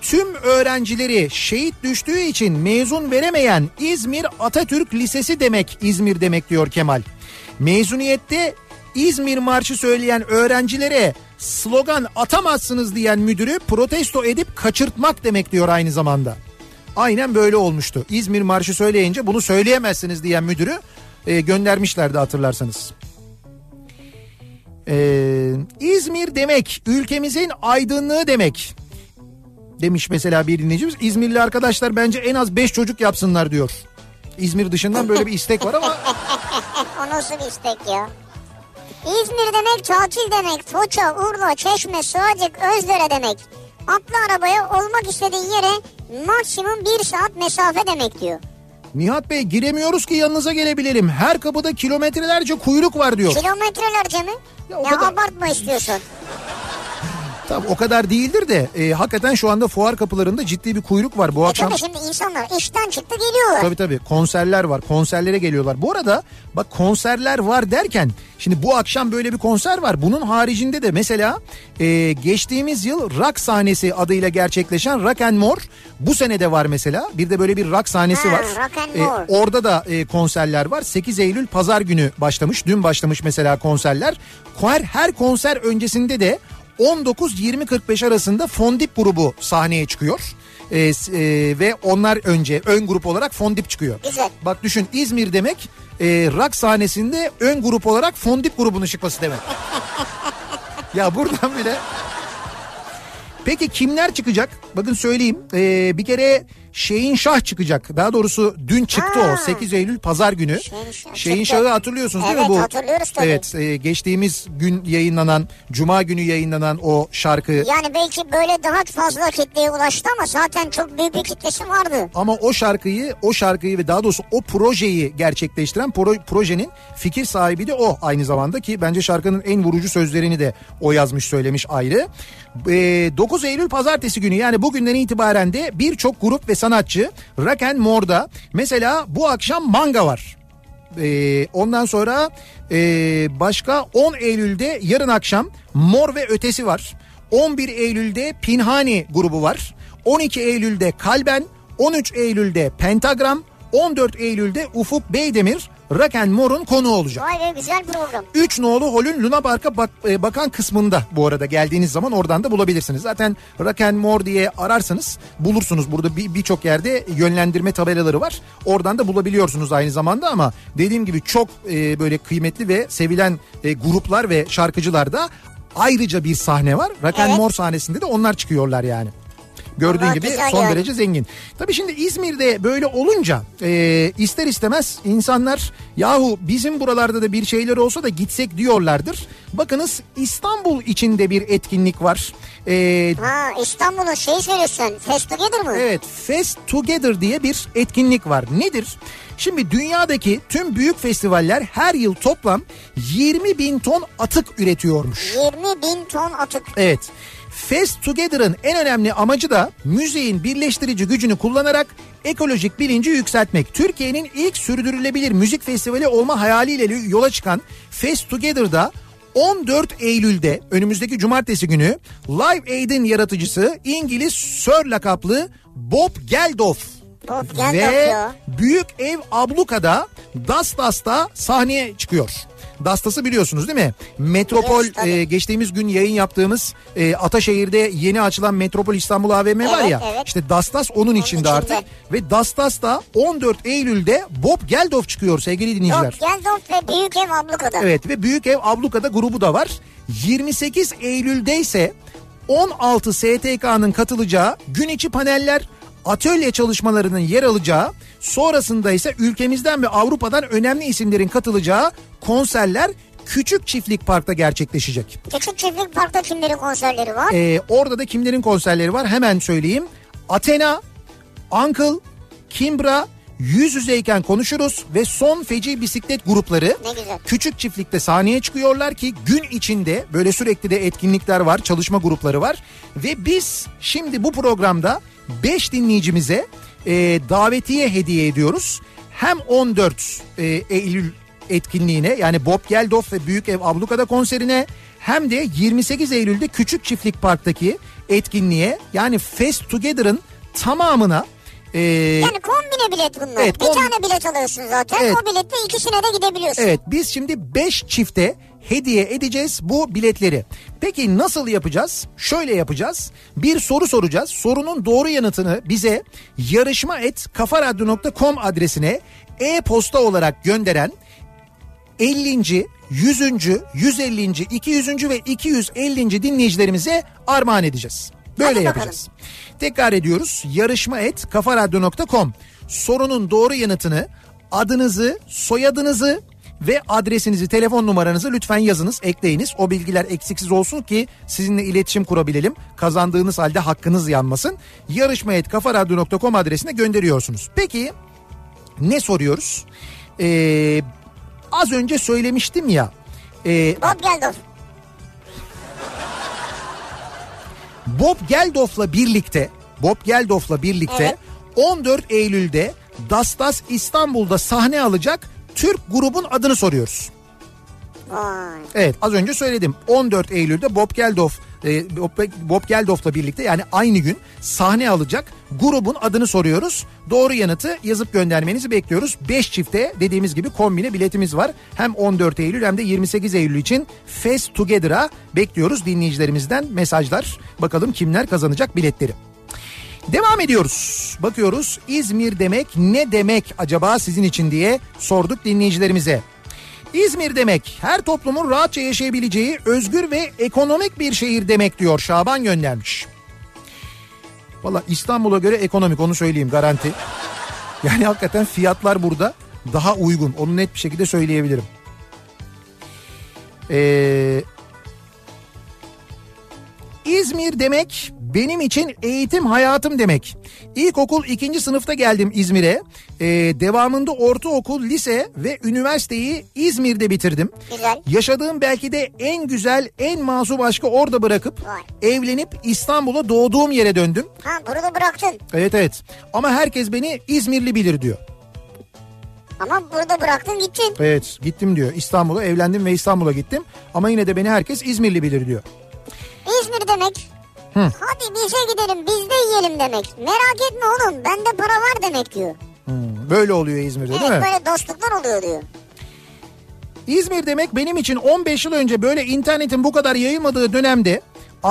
tüm öğrencileri şehit düştüğü için mezun veremeyen İzmir Atatürk Lisesi demek İzmir demek diyor Kemal. Mezuniyette İzmir Marşı söyleyen öğrencilere slogan atamazsınız diyen müdürü protesto edip kaçırtmak demek diyor aynı zamanda. Aynen böyle olmuştu. İzmir Marşı söyleyince bunu söyleyemezsiniz diyen müdürü e, göndermişlerdi hatırlarsanız. Ee, İzmir demek ülkemizin aydınlığı demek demiş mesela bir dinleyicimiz. İzmirli arkadaşlar bence en az 5 çocuk yapsınlar diyor. İzmir dışından böyle bir istek var ama O nasıl istek ya? İzmir demek tatil demek. Foça, Urla, Çeşme, Sığacık, Özdere demek. Atlı arabaya olmak istediğin yere maksimum bir saat mesafe demek diyor. Nihat Bey giremiyoruz ki yanınıza gelebilelim. Her kapıda kilometrelerce kuyruk var diyor. Kilometrelerce mi? Ya Ya, kadar- abartma istiyorsun. Tabii o kadar değildir de e, hakikaten şu anda fuar kapılarında ciddi bir kuyruk var bu E akşam. tabii şimdi insanlar işten çıktı geliyorlar. Tabii tabii konserler var konserlere geliyorlar. Bu arada bak konserler var derken şimdi bu akşam böyle bir konser var. Bunun haricinde de mesela e, geçtiğimiz yıl rock sahnesi adıyla gerçekleşen Rock and More bu sene de var mesela. Bir de böyle bir rock sahnesi Ha, var. Rock and E, More. orada da e, konserler var. 8 Eylül pazar günü başlamış. Dün başlamış mesela konserler. Her, her konser öncesinde de 19-20-45 arasında Fondip grubu sahneye çıkıyor. E, s- e, ve onlar önce ön grup olarak Fondip çıkıyor. Güzel. Bak düşün İzmir demek e, rock sahnesinde ön grup olarak Fondip grubunun çıkması demek. ya buradan bile Peki kimler çıkacak? Bakın söyleyeyim. Ee, bir kere Şeyin Şah çıkacak. Daha doğrusu dün çıktı Ha. o 8 Eylül pazar günü. Şeyin Şah Şeyin çıktı. Şah'ı hatırlıyorsunuz değil mi Evet, bu? hatırlıyoruz tabii. Evet e, geçtiğimiz gün yayınlanan Cuma günü yayınlanan o şarkı. Yani belki böyle daha fazla kitleye ulaştı ama zaten çok büyük bir kitlesi vardı. Ama o şarkıyı, o şarkıyı ve daha doğrusu o projeyi gerçekleştiren pro- projenin fikir sahibi de o aynı zamanda ki bence şarkının en vurucu sözlerini de o yazmış söylemiş ayrı. Ee, 9 Eylül pazartesi günü yani bugünden itibaren de birçok grup ve sanatçı Rock and More'da mesela bu akşam manga var. Ee, ondan sonra e, başka 10 Eylül'de yarın akşam Mor ve Ötesi var. 11 Eylül'de Pinhani grubu var. 12 Eylül'de Kalben, 13 Eylül'de Pentagram, 14 Eylül'de Ufuk Beydemir Rock and More'un konuğu olacak. Vay be güzel program. 3 nolu holün Luna Park'a bak, e, bakan kısmında bu arada geldiğiniz zaman oradan da bulabilirsiniz. Zaten Rock and More diye ararsanız bulursunuz. Burada bir- birçok yerde yönlendirme tabelaları var. Oradan da bulabiliyorsunuz aynı zamanda ama dediğim gibi çok e, böyle kıymetli ve sevilen e, gruplar ve şarkıcılar da ayrıca bir sahne var. Rock and Evet. More sahnesinde de onlar çıkıyorlar yani. Gördüğün gibi son yani. derece zengin. Tabii şimdi İzmir'de böyle olunca e, ister istemez insanlar yahu bizim buralarda da bir şeyler olsa da gitsek diyorlardır. Bakınız İstanbul içinde bir etkinlik var. E, Ha İstanbul'un şeyi söylüyorsun. Fest Together mı? Evet Fest Together diye bir etkinlik var. Nedir? Şimdi dünyadaki tüm büyük festivaller her yıl toplam 20 bin ton atık üretiyormuş. 20 bin ton atık. Evet. Fest Together'ın en önemli amacı da müziğin birleştirici gücünü kullanarak ekolojik bilinci yükseltmek. Türkiye'nin ilk sürdürülebilir müzik festivali olma hayaliyle yola çıkan Fest Together'da 14 Eylül'de önümüzdeki cumartesi günü Live Aid'in yaratıcısı İngiliz Sir lakaplı Bob Geldof Bob Geldof ve ya. Büyük Ev Abluka'da Dastas'ta sahneye çıkıyor. Dastas'ı biliyorsunuz değil mi? Metropol tabii. e, geçtiğimiz gün yayın yaptığımız e, Ataşehir'de yeni açılan Metropol İstanbul AVM var Evet, ya. evet. İşte Dastas onun, içinde, içinde. artık. Ve Dastas'ta 14 Eylül'de Bob Geldof çıkıyor sevgili dinleyiciler. Bob Geldof ve Büyük Ev Abluka'da. Evet ve Büyük Ev Abluka'da grubu da var. 28 Eylül'de ise 16 STK'nın katılacağı gün içi paneller, atölye çalışmalarının yer alacağı, sonrasında ise ülkemizden ve Avrupa'dan önemli isimlerin katılacağı konserler Küçük Çiftlik Park'ta gerçekleşecek. Küçük Çiftlik Park'ta kimlerin konserleri var? Ee, orada da kimlerin konserleri var hemen söyleyeyim. Athena, Uncle, Kimbra, Yüz Yüzeyken Konuşuruz ve Son Feci Bisiklet grupları Ne güzel. küçük çiftlikte sahneye çıkıyorlar ki gün içinde böyle sürekli de etkinlikler var, çalışma grupları var. Ve biz şimdi bu programda 5 dinleyicimize e, davetiye hediye ediyoruz. Hem 14 e, Eylül etkinliğine yani Bob Geldof ve Büyük Ev Abluka'da konserine hem de 28 Eylül'de Küçük Çiftlik Park'taki etkinliğe yani Fest Together'ın tamamına e, Yani kombine bilet bunlar. Evet, bir kombi- tane bilet alıyorsun zaten. Evet. O biletle ikisine de gidebiliyorsun. Evet biz şimdi 5 çifte hediye edeceğiz bu biletleri. Peki nasıl yapacağız? Şöyle yapacağız. Bir soru soracağız. Sorunun doğru yanıtını bize yarışma et kafaradyo.com adresine e-posta olarak gönderen 50. 100. 150. 200. ve 250. dinleyicilerimize armağan edeceğiz. Böyle Hadi bakalım. yapacağız. Tekrar ediyoruz. Yarışma et kafaradyo.com. Sorunun doğru yanıtını, adınızı, soyadınızı ve adresinizi, telefon numaranızı lütfen yazınız, ekleyiniz. O bilgiler eksiksiz olsun ki sizinle iletişim kurabilelim. Kazandığınız halde hakkınız yanmasın. Yarışma et kafaradyo.com adresine gönderiyorsunuz. Peki ne soruyoruz? Ee, az önce söylemiştim ya. e, Bob Geldof. Bob Geldof'la birlikte Bob Geldof'la birlikte Evet. 14 Eylül'de Dastas İstanbul'da sahne alacak Türk grubun adını soruyoruz. Vay. Evet az önce söyledim 14 Eylül'de Bob Geldof e, Bob, Bob Geldof'la birlikte yani aynı gün sahne alacak grubun adını soruyoruz. Doğru yanıtı yazıp göndermenizi bekliyoruz. 5 çifte dediğimiz gibi kombine biletimiz var. Hem 14 Eylül hem de 28 Eylül için Fest Together'a bekliyoruz dinleyicilerimizden mesajlar. Bakalım kimler kazanacak biletleri. Devam ediyoruz. Bakıyoruz İzmir demek ne demek acaba sizin için diye sorduk dinleyicilerimize. İzmir demek her toplumun rahatça yaşayabileceği özgür ve ekonomik bir şehir demek diyor Şaban göndermiş. Valla İstanbul'a göre ekonomik onu söyleyeyim garanti. Yani hakikaten fiyatlar burada daha uygun onu net bir şekilde söyleyebilirim. Ee, İzmir demek benim için eğitim hayatım demek. İlkokul ikinci sınıfta geldim İzmir'e. Ee, devamında ortaokul, lise ve üniversiteyi İzmir'de bitirdim. Güzel. Yaşadığım belki de en güzel, en masum aşkı orada bırakıp Vay. evlenip İstanbul'a doğduğum yere döndüm. Ha burada bıraktın. Evet evet ama herkes beni İzmirli bilir diyor. Ama burada bıraktın gittin. Evet gittim diyor İstanbul'a evlendim ve İstanbul'a gittim. Ama yine de beni herkes İzmirli bilir diyor. İzmir demek. Hadi bize gidelim biz de yiyelim demek. Merak etme oğlum bende para var demek diyor. Hmm, böyle oluyor İzmir'de değil Evet mi? böyle dostluklar oluyor diyor. İzmir demek benim için 15 yıl önce böyle internetin bu kadar yayılmadığı dönemde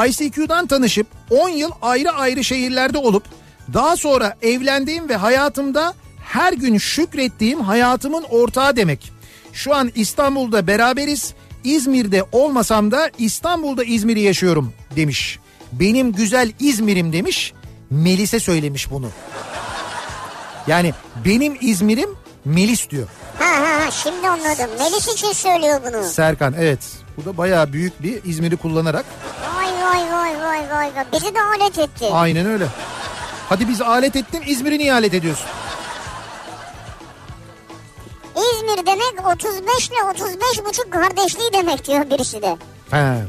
ICQ'dan tanışıp 10 yıl ayrı ayrı şehirlerde olup daha sonra evlendiğim ve hayatımda her gün şükrettiğim hayatımın ortağı demek. Şu an İstanbul'da beraberiz. İzmir'de olmasam da İstanbul'da İzmir'i yaşıyorum demiş. Benim güzel İzmir'im demiş. Melis'e söylemiş bunu. Yani benim İzmir'im Melis diyor. Ha ha ha şimdi anladım. Melis için söylüyor bunu. Serkan evet. Bu da bayağı büyük bir İzmir'i kullanarak. Vay vay vay vay vay. Bizi de alet etti. Aynen öyle. Hadi biz alet ettin İzmir'i niye alet ediyorsun? İzmir demek 35 ile 35 buçuk kardeşliği demek diyor birisi de. He.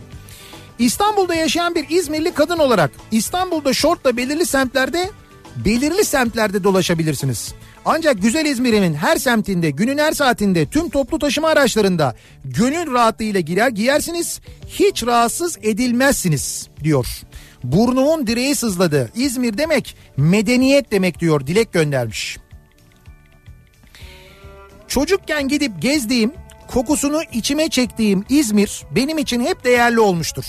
İstanbul'da yaşayan bir İzmirli kadın olarak İstanbul'da şortla belirli semtlerde belirli semtlerde dolaşabilirsiniz. Ancak güzel İzmir'imin her semtinde, günün her saatinde, tüm toplu taşıma araçlarında gönül rahatlığıyla girer giyersiniz. Hiç rahatsız edilmezsiniz diyor. Burnumun direği sızladı. İzmir demek medeniyet demek diyor. Dilek göndermiş. Çocukken gidip gezdiğim, kokusunu içime çektiğim İzmir benim için hep değerli olmuştur.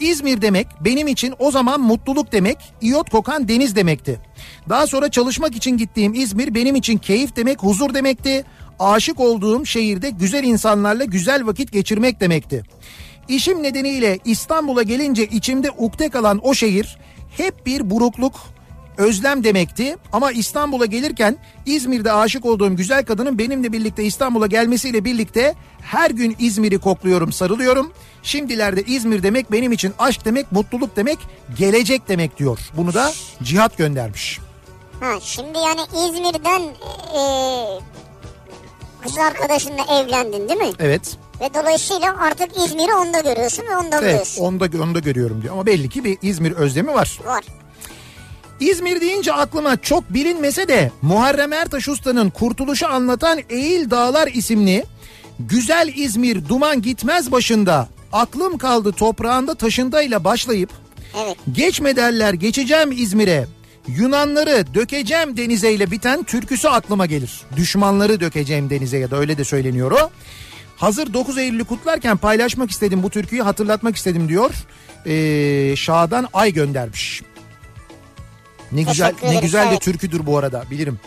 İzmir demek benim için o zaman mutluluk demek, iyot kokan deniz demekti. Daha sonra çalışmak için gittiğim İzmir benim için keyif demek, huzur demekti. Aşık olduğum şehirde güzel insanlarla güzel vakit geçirmek demekti. İşim nedeniyle İstanbul'a gelince içimde ukde kalan o şehir hep bir burukluk, özlem demekti. Ama İstanbul'a gelirken İzmir'de aşık olduğum güzel kadının benimle birlikte İstanbul'a gelmesiyle birlikte her gün İzmir'i kokluyorum, sarılıyorum. Şimdilerde İzmir demek benim için aşk demek, mutluluk demek, gelecek demek diyor. Bunu da Cihat göndermiş. Ha, şimdi yani İzmir'den e, kız arkadaşınla evlendin değil mi? Evet. Ve dolayısıyla artık İzmir'i onda görüyorsun ve onda Evet, buluyorsun. onu da, onu da görüyorum diyor. Ama belli ki bir İzmir özlemi var. Var. İzmir deyince aklıma çok bilinmese de Muharrem Ertaş Usta'nın Kurtuluş'u anlatan Eğil Dağlar isimli Güzel İzmir Duman Gitmez başında aklım kaldı toprağında taşındayla başlayıp Evet. geçme derler geçeceğim İzmir'e Yunanları dökeceğim denize ile biten türküsü aklıma gelir. Düşmanları dökeceğim denize ya da öyle de söyleniyor o. Hazır 9 Eylül'ü kutlarken paylaşmak istedim bu türküyü hatırlatmak istedim diyor. Ee, Şadan Ay göndermiş. Ne güzel ne güzel de türküdür bu arada bilirim.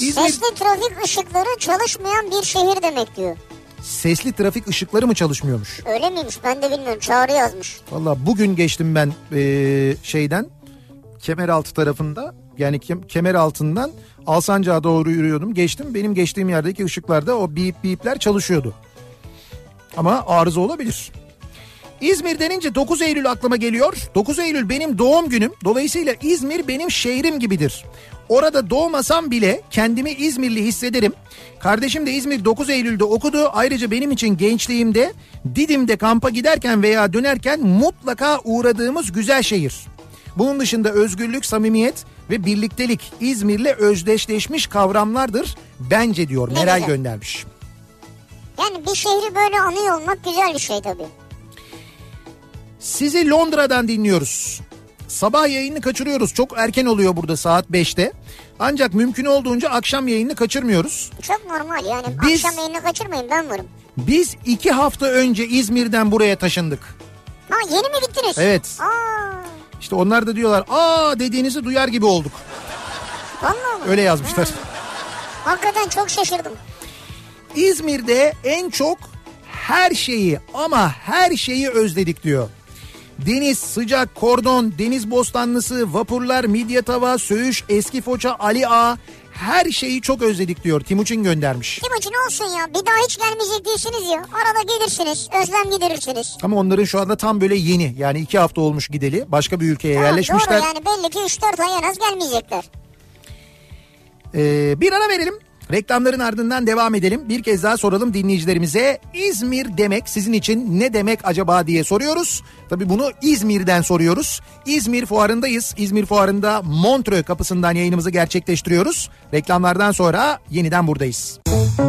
İzmir Sesli trafik ışıkları çalışmayan bir şehir demek diyor. sesli trafik ışıkları mı çalışmıyormuş? Öyle miymiş ben de bilmiyorum. Çağrı yazmış. Valla bugün geçtim ben ee, şeyden Kemeraltı tarafında yani Kem- kemer altından Alsancak'a doğru yürüyordum. Geçtim benim geçtiğim yerdeki ışıklarda o bip bipler çalışıyordu. Ama arıza olabilir. İzmir denince 9 Eylül aklıma geliyor. 9 Eylül benim doğum günüm. Dolayısıyla İzmir benim şehrim gibidir. Orada doğmasam bile kendimi İzmirli hissederim. Kardeşim de İzmir 9 Eylül'de okudu. Ayrıca benim için gençliğimde Didim'de kampa giderken veya dönerken mutlaka uğradığımız güzel şehir. Bunun dışında özgürlük, samimiyet ve birliktelik İzmir'le özdeşleşmiş kavramlardır bence diyor. Meral göndermiş. Yani bir şehri böyle anıyor olmak güzel bir şey tabii. Sizi Londra'dan dinliyoruz. Sabah yayını kaçırıyoruz. Çok erken oluyor burada saat 5'te. Ancak mümkün olduğunca akşam yayını kaçırmıyoruz. Çok normal yani. Biz- Akşam yayını kaçırmayın ben varım. Biz iki hafta önce İzmir'den buraya taşındık. Ha yeni mi gittiniz? Evet. Aa, İşte onlar da diyorlar aa dediğinizi duyar gibi olduk. vallahi mı? Öyle yazmışlar. Hakikaten çok şaşırdım. İzmir'de en çok her şeyi ama her şeyi özledik diyor. Deniz, sıcak, kordon, deniz bostanlısı, vapurlar, midye tava, söğüş, eski foça, Ali Ağa her şeyi çok özledik diyor. Timuçin göndermiş. Timuçin olsun ya. Bir daha hiç gelmeyecek değilsiniz ya. Arada gelirsiniz. Özlem giderirsiniz. Ama onların şu anda tam böyle yeni yani iki hafta olmuş gideli başka bir ülkeye Tamam, yerleşmişler. Doğru yani belli ki 3-4 ay en az gelmeyecekler. Ee, bir ara verelim. Reklamların ardından devam edelim. Bir kez daha soralım dinleyicilerimize. İzmir demek sizin için ne demek acaba diye soruyoruz. Tabii bunu İzmir'den soruyoruz. İzmir fuarındayız. İzmir fuarında Montreux kapısından yayınımızı gerçekleştiriyoruz. Reklamlardan sonra yeniden buradayız. Müzik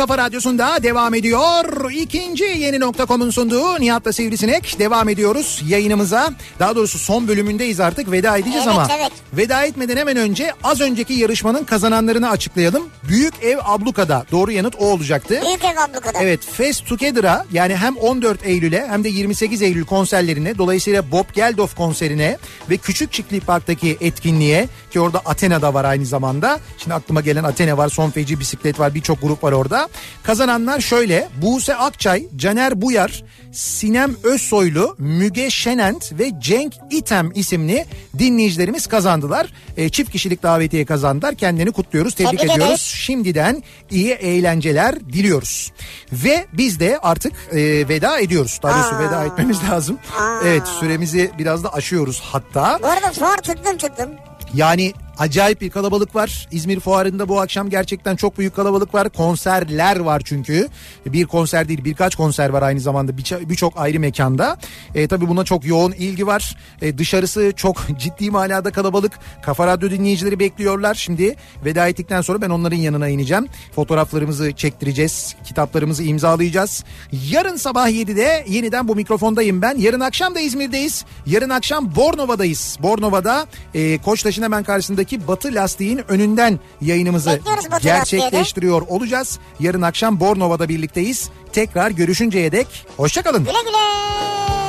Kafa Radyosu'nda devam ediyor. İkinci yeni nokta.com'un sunduğu Nihat'la Sivrisinek devam ediyoruz yayınımıza. Daha doğrusu son bölümündeyiz artık veda edeceğiz Evet, ama evet. veda etmeden hemen önce az önceki yarışmanın kazananlarını açıklayalım. Büyük Ev Abluka'da doğru yanıt o olacaktı. Büyük ev ablukada. Evet Fest Together'a yani hem 14 Eylül'e hem de 28 Eylül konserlerine dolayısıyla Bob Geldof konserine ve Küçük Çiftlik Park'taki etkinliğe ki orada Athena'da var aynı zamanda. Şimdi aklıma gelen Athena var, Son Feci Bisiklet var birçok grup var orada. Kazananlar şöyle Buse Akçay, Caner Buyar, Sinem Özsoylu, Müge Şenent ve Cenk İtem isimli dinleyicilerimiz kazandılar. E, çift kişilik davetiye kazandılar. Kendilerini kutluyoruz, tebrik, Tebrik ediyoruz. ederiz. Şimdiden iyi eğlenceler diliyoruz. Ve biz de artık e, veda ediyoruz. Daha doğrusu veda etmemiz lazım. Aa. Evet süremizi biraz da aşıyoruz hatta. Bu arada fuar tıktım tıktım. Yani acayip bir kalabalık var. İzmir Fuarı'nda bu akşam gerçekten çok büyük kalabalık var. Konserler var çünkü. Bir konser değil birkaç konser var aynı zamanda birçok ayrı mekanda. E, tabii buna çok yoğun ilgi var. E, dışarısı çok ciddi manada kalabalık. Kafa Radyo dinleyicileri bekliyorlar. Şimdi veda ettikten sonra ben onların yanına ineceğim. Fotoğraflarımızı çektireceğiz. Kitaplarımızı imzalayacağız. Yarın sabah 7'de yeniden bu mikrofondayım ben. Yarın akşam da İzmir'deyiz. Yarın akşam Bornova'dayız. Bornova'da e, Koçtaş'ın hemen karşısındaki Batı Lastiğin önünden yayınımızı gerçekleştiriyor olacağız. Yarın akşam Bornova'da birlikteyiz. Tekrar görüşünceye dek hoşçakalın. Güle güle.